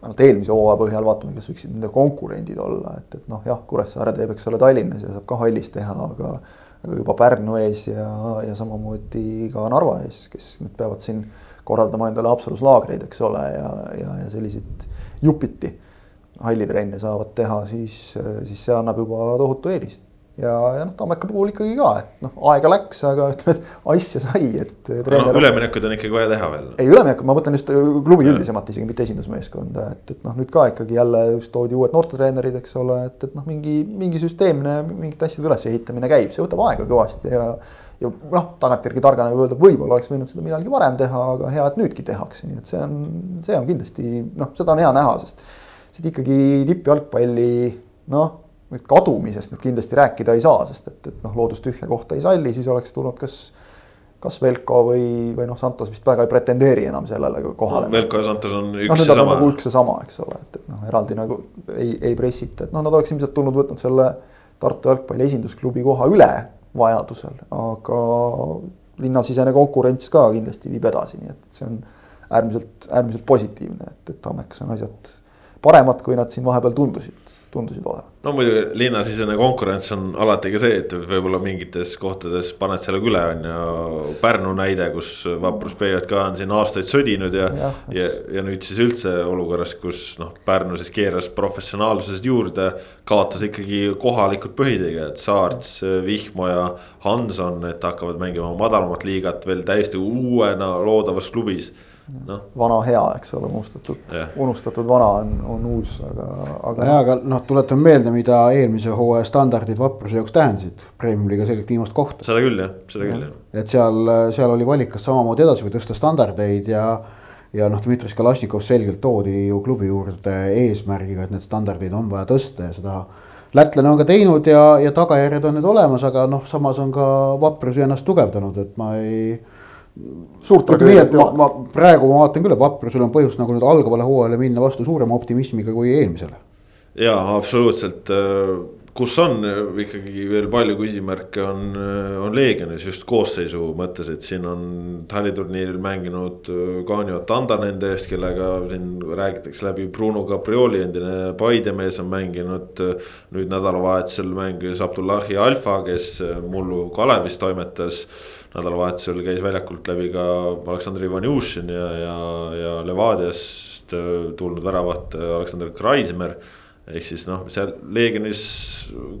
vähemalt eelmise hooaja põhjal vaatame, kes võiksid nende konkurendid olla, et, et noh, jah, Kuressaare teeb, eks ole, Tallinnas ja saab ka hallis teha, aga aga juba Pärnu ees ja, ja samamoodi ka Narva ees, kes nüüd peavad siin korraldama endale absoluuslaagreid, eks ole, ja, ja, ja selliseid jupiti hallitrenne saavad teha, siis, siis see annab juba tohutu eelise ja, ja noh, Tammeka puhul ikkagi ka, et noh, aega läks, aga ütleme, et asja sai, et. no üleminekuid on ikkagi vaja teha veel. ei, üleminekud, ma mõtlen just klubi üldisemalt isegi, mitte esindusmeeskonda, et, et noh, nüüd ka ikkagi jälle just toodi uued noortetreenerid, eks ole, et, et noh, mingi, mingi süsteemne mingite asjade ülesehitamine käib, see võtab aega kõvasti ja. ja noh, tagantjärgi targana võib öelda, võib-olla oleks võinud seda millalgi varem teha, aga hea, et nüüdki tehakse, nii et see on, see on kindlasti noh, seda on hea näha, sest. sest ikkagi tippjalgpalli noh nüüd kadumisest nüüd kindlasti rääkida ei saa, sest et, et noh, loodus tühja kohta ei salli, siis oleks tulnud kas kas Velko või, või noh, Santos vist väga ei pretendeeri enam sellele kohale no,. Velko ja Santos on üks no, ja sama. nagu üks ja sama, eks ole, et, et noh, eraldi nagu ei, ei pressita, et noh, nad oleks ilmselt tulnud võtnud selle Tartu jalgpalli esindusklubi koha üle vajadusel, aga linnasisene konkurents ka kindlasti viib edasi, nii et see on äärmiselt, äärmiselt positiivne, et, et Tammekas on asjad paremad, kui nad siin vahepeal tundusid tundusid olevat. no muidugi linnasisene konkurents on alati ka see, et võib-olla mingites kohtades paned sellega üle, on ju. Pärnu näide, kus Vaprus BJK on siin aastaid sõdinud ja, ja, ja, ja nüüd siis üldse olukorras, kus noh, Pärnu siis keeras professionaalsusest juurde. kaotas ikkagi kohalikud põhitegijad, Saarts, Vihmo ja Hanson, et hakkavad mängima madalamat liigat veel täiesti uuena loodavas klubis no.. vana hea, eks ole, unustatud, unustatud vana on, on uus, aga, aga. nojah, aga noh, tuletame meelde, mida eelmise hooaja standardid Vapruse jaoks tähendasid. Premium-liiga selgelt viimast kohta. seda küll jah, seda küll jah. et seal, seal oli valik, kas samamoodi edasi või tõsta standardeid ja ja noh, Dmitri Kalašnikov selgelt toodi ju klubi juurde eesmärgiga, et need standardid on vaja tõsta ja seda lätlane on ka teinud ja, ja tagajärjed on nüüd olemas, aga noh, samas on ka Vaprus ennast tugevdanud, et ma ei suurt tragöödiat ei ole. ma praegu ma vaatan küll, et Vaprusel on põhjust nagu nüüd algavale hooajale minna vastu suurema optimismiga kui eelmisele. ja absoluutselt, kus on ikkagi veel palju küsimärke, on, on Leegionis just koosseisu mõttes, et siin on taliturniiril mänginud Kanyo Tanda nende eest, kellega siin räägitakse läbi. Bruno Caprioli, endine Paide mees on mänginud. nüüd nädalavahetusel mängis Abdullahi Alfa, kes mullu Kalevis toimetas nädalavahetusel käis väljakult läbi ka Aleksandr Ivanjušin ja, ja, ja Levadiast äh, tulnud väravat äh, Aleksandr Kreismer. ehk siis noh, seal Leegionis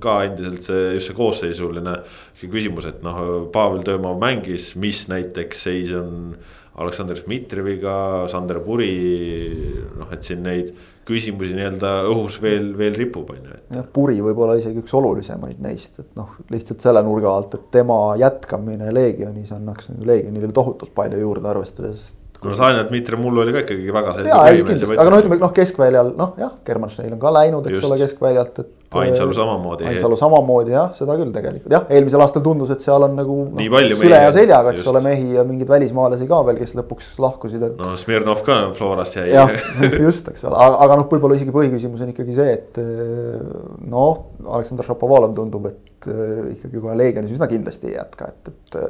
ka endiselt see just see koosseisuline küsimus, et noh, Pavel Töömaa mängis, mis näiteks seis on Aleksandr Dmitrijeviga, Sander Puri, noh, et siin neid küsimusi nii-öelda õhus veel, veel ripub, on ju. jah, Puri võib olla isegi üks olulisemaid neist, et noh, lihtsalt selle nurga alt, et tema jätkamine Leegionis annaks nagu Leegionile tohutult palju juurde, arvestades no Sanja Dmitri mullu oli ka ikkagi väga selge. jaa, kindlasti, aga noh, ütleme noh, keskväljal noh, jah, German Schneil on ka läinud, eks Just. ole, keskväljalt, et. Ainsalu samamoodi. Ainsalu samamoodi jah, seda küll tegelikult jah, eelmisel aastal tundus, et seal on nagu no, süle ja seljaga, eks just. ole, mehi ja mingeid välismaalasi ka veel, kes lõpuks lahkusid et.... no Smirnov ka Florast jäi. jah, just, eks ole, aga, aga noh, võib-olla isegi põhiküsimus on ikkagi see, et noh, Aleksandr Šapovalov tundub, et ikkagi kohe Leegionis üsna kindlasti ei jätka, et, et.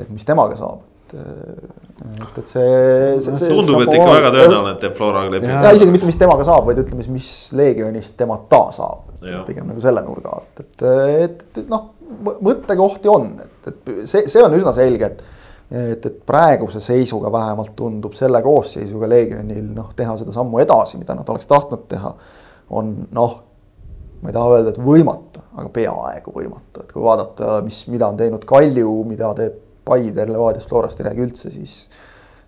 et mis temaga saab et, et see, see, see. tundub, et ikka väga tõenäoline, et teeb Floraga lepingu. ja isegi mitte, mis temaga saab, vaid ütleme siis, mis Legionist temata saab. pigem nagu selle nurga alt, et, et, et, et noh, mõttekohti on, et, et see, see on üsna selge, et. et, et praeguse seisuga vähemalt tundub selle koosseisuga Legionil noh, teha seda sammu edasi, mida nad oleks tahtnud teha. on noh, ma ei taha öelda, et võimatu, aga peaaegu võimatu, et kui vaadata, mis, mida on teinud Kalju, mida teeb Paide, Levadiast, Florast ei räägi üldse, siis.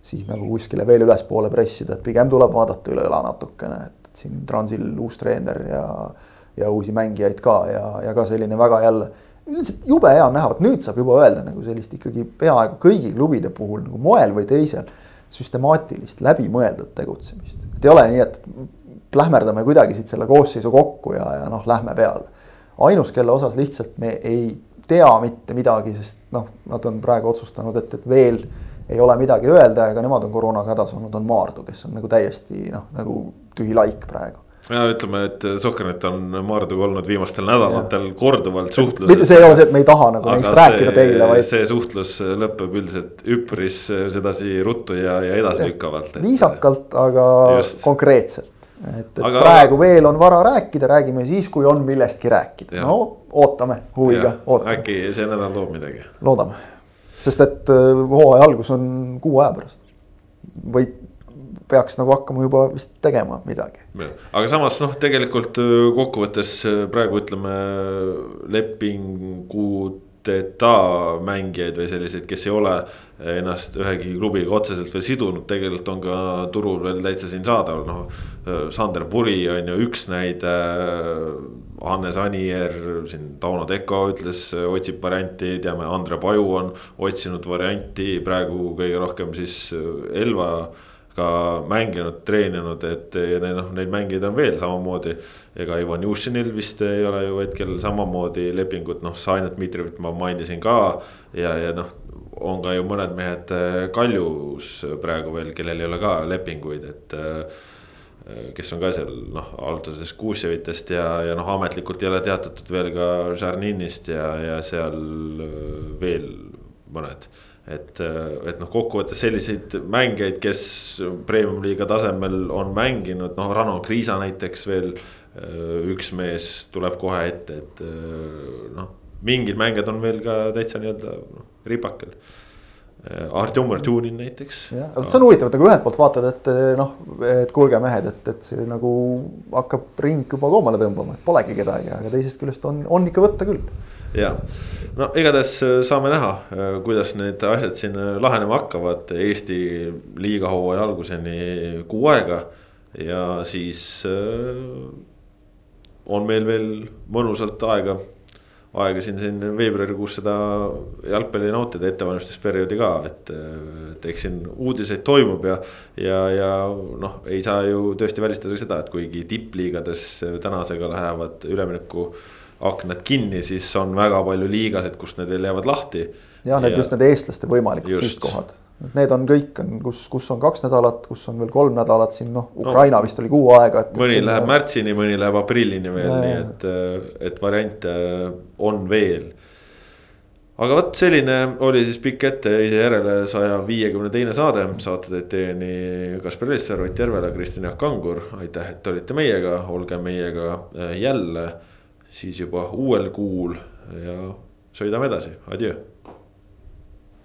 siis nagu kuskile veel ülespoole pressida, et pigem tuleb vaadata üle õla natukene, et siin Transil uus treener ja. ja uusi mängijaid ka ja, ja ka selline väga jälle üldiselt jube hea on näha, vot nüüd saab juba öelda nagu sellist ikkagi peaaegu kõigi klubide puhul nagu moel või teisel. süstemaatilist, läbimõeldud tegutsemist, et ei ole nii, et plähmerdame kuidagi siit selle koosseisu kokku ja, ja noh, lähme peale. ainus, kelle osas lihtsalt me ei tea mitte midagi, sest noh, nad on praegu otsustanud, et, et veel ei ole midagi öelda, ega nemad on koroonaga hädas olnud, on Maardu, kes on nagu täiesti noh, nagu tühi laik praegu ja ütleme, et Sokkernet on Maarduga olnud viimastel nädalatel ja. korduvalt suhtluses. mitte see ei ole see, et me ei taha nagu neist rääkida teile, vaid. see suhtlus lõpeb üldiselt üpris sedasi ruttu ja, ja edasilükkavalt. viisakalt, aga Just. konkreetselt et, et aga, praegu veel on vara rääkida, räägime siis, kui on millestki rääkida, no ootame huviga, äkki see nädal toob midagi. loodame, sest et äh, hooaja algus on kuu aja pärast. või peaks nagu hakkama juba vist tegema midagi. aga samas noh, tegelikult kokkuvõttes praegu ütleme lepinguteta mängijaid või selliseid, kes ei ole ennast ühegi klubiga otseselt veel sidunud, tegelikult on ka turul veel täitsa siin saadaval, noh. Sander Puri on ju üks näide. Hannes Anier, siin Tauno Teko ütles, otsib varianti, teame, Andre Paju on otsinud varianti, praegu kõige rohkem siis Elva ka mänginud, treeninud, et noh, neid mängijaid on veel samamoodi. ega Ivan Jušinil vist ei ole ju hetkel samamoodi lepingut, noh, Sainat Dmitrijevit ma mainisin ka. ja, ja noh, on ka ju mõned mehed äh, kaljus praegu veel, kellel ei ole ka lepinguid, et äh, kes on ka seal noh, alguses Kuusevitest ja, ja noh, ametlikult ei ole teatatud veel ka Žarninist ja, ja seal äh, veel mõned. Et, et noh, kokkuvõttes selliseid mängijaid, kes premium-liiga tasemel on mänginud, noh, Rano Kriisa näiteks veel. üks mees tuleb kohe ette, et noh, mingid mängijad on veel ka täitsa nii-öelda noh ripakel. Äh, Artjom Artjunin näiteks. jah, see on huvitav, et nagu ühelt poolt vaatad, et noh, et kuulge mehed, et, et see nagu hakkab ring juba koomale tõmbama, et polegi kedagi, aga teisest küljest on, on ikka võtta küll. ja, no igatahes äh, saame näha, äh, kuidas need asjad siin lahenema hakkavad, Eesti liiga hooaja alguseni kuu aega ja siis on meil veel mõnusalt aega aega siin, siin veebruarikuus seda jalgpalli nautida, ettevalmistusperioodi ka, et, et eks siin uudiseid toimub ja. ja, ja noh, ei saa ju tõesti välistada seda, et kuigi tippliigades tänasega lähevad ülemineku aknad kinni, siis on väga palju liigasid, kus need veel jäävad lahti. ja need ja, just need eestlaste võimalikud sihtkohad need on kõik on, kus, kus on kaks nädalat, kus on veel kolm nädalat siin noh, Ukraina no, vist oli kuu aega. mõni siin, läheb märtsini, mõni läheb aprillini veel, nii et, et variante on veel. aga vot selline oli siis pikk etteheide järele saja viiekümne teine saade, saate teid teieni Kaspar Elisser, Ott Järvela, Kristjan Jaak Kangur. aitäh, et olite meiega, olge meiega äh, jälle siis juba uuel kuul ja sõidame edasi, adjöö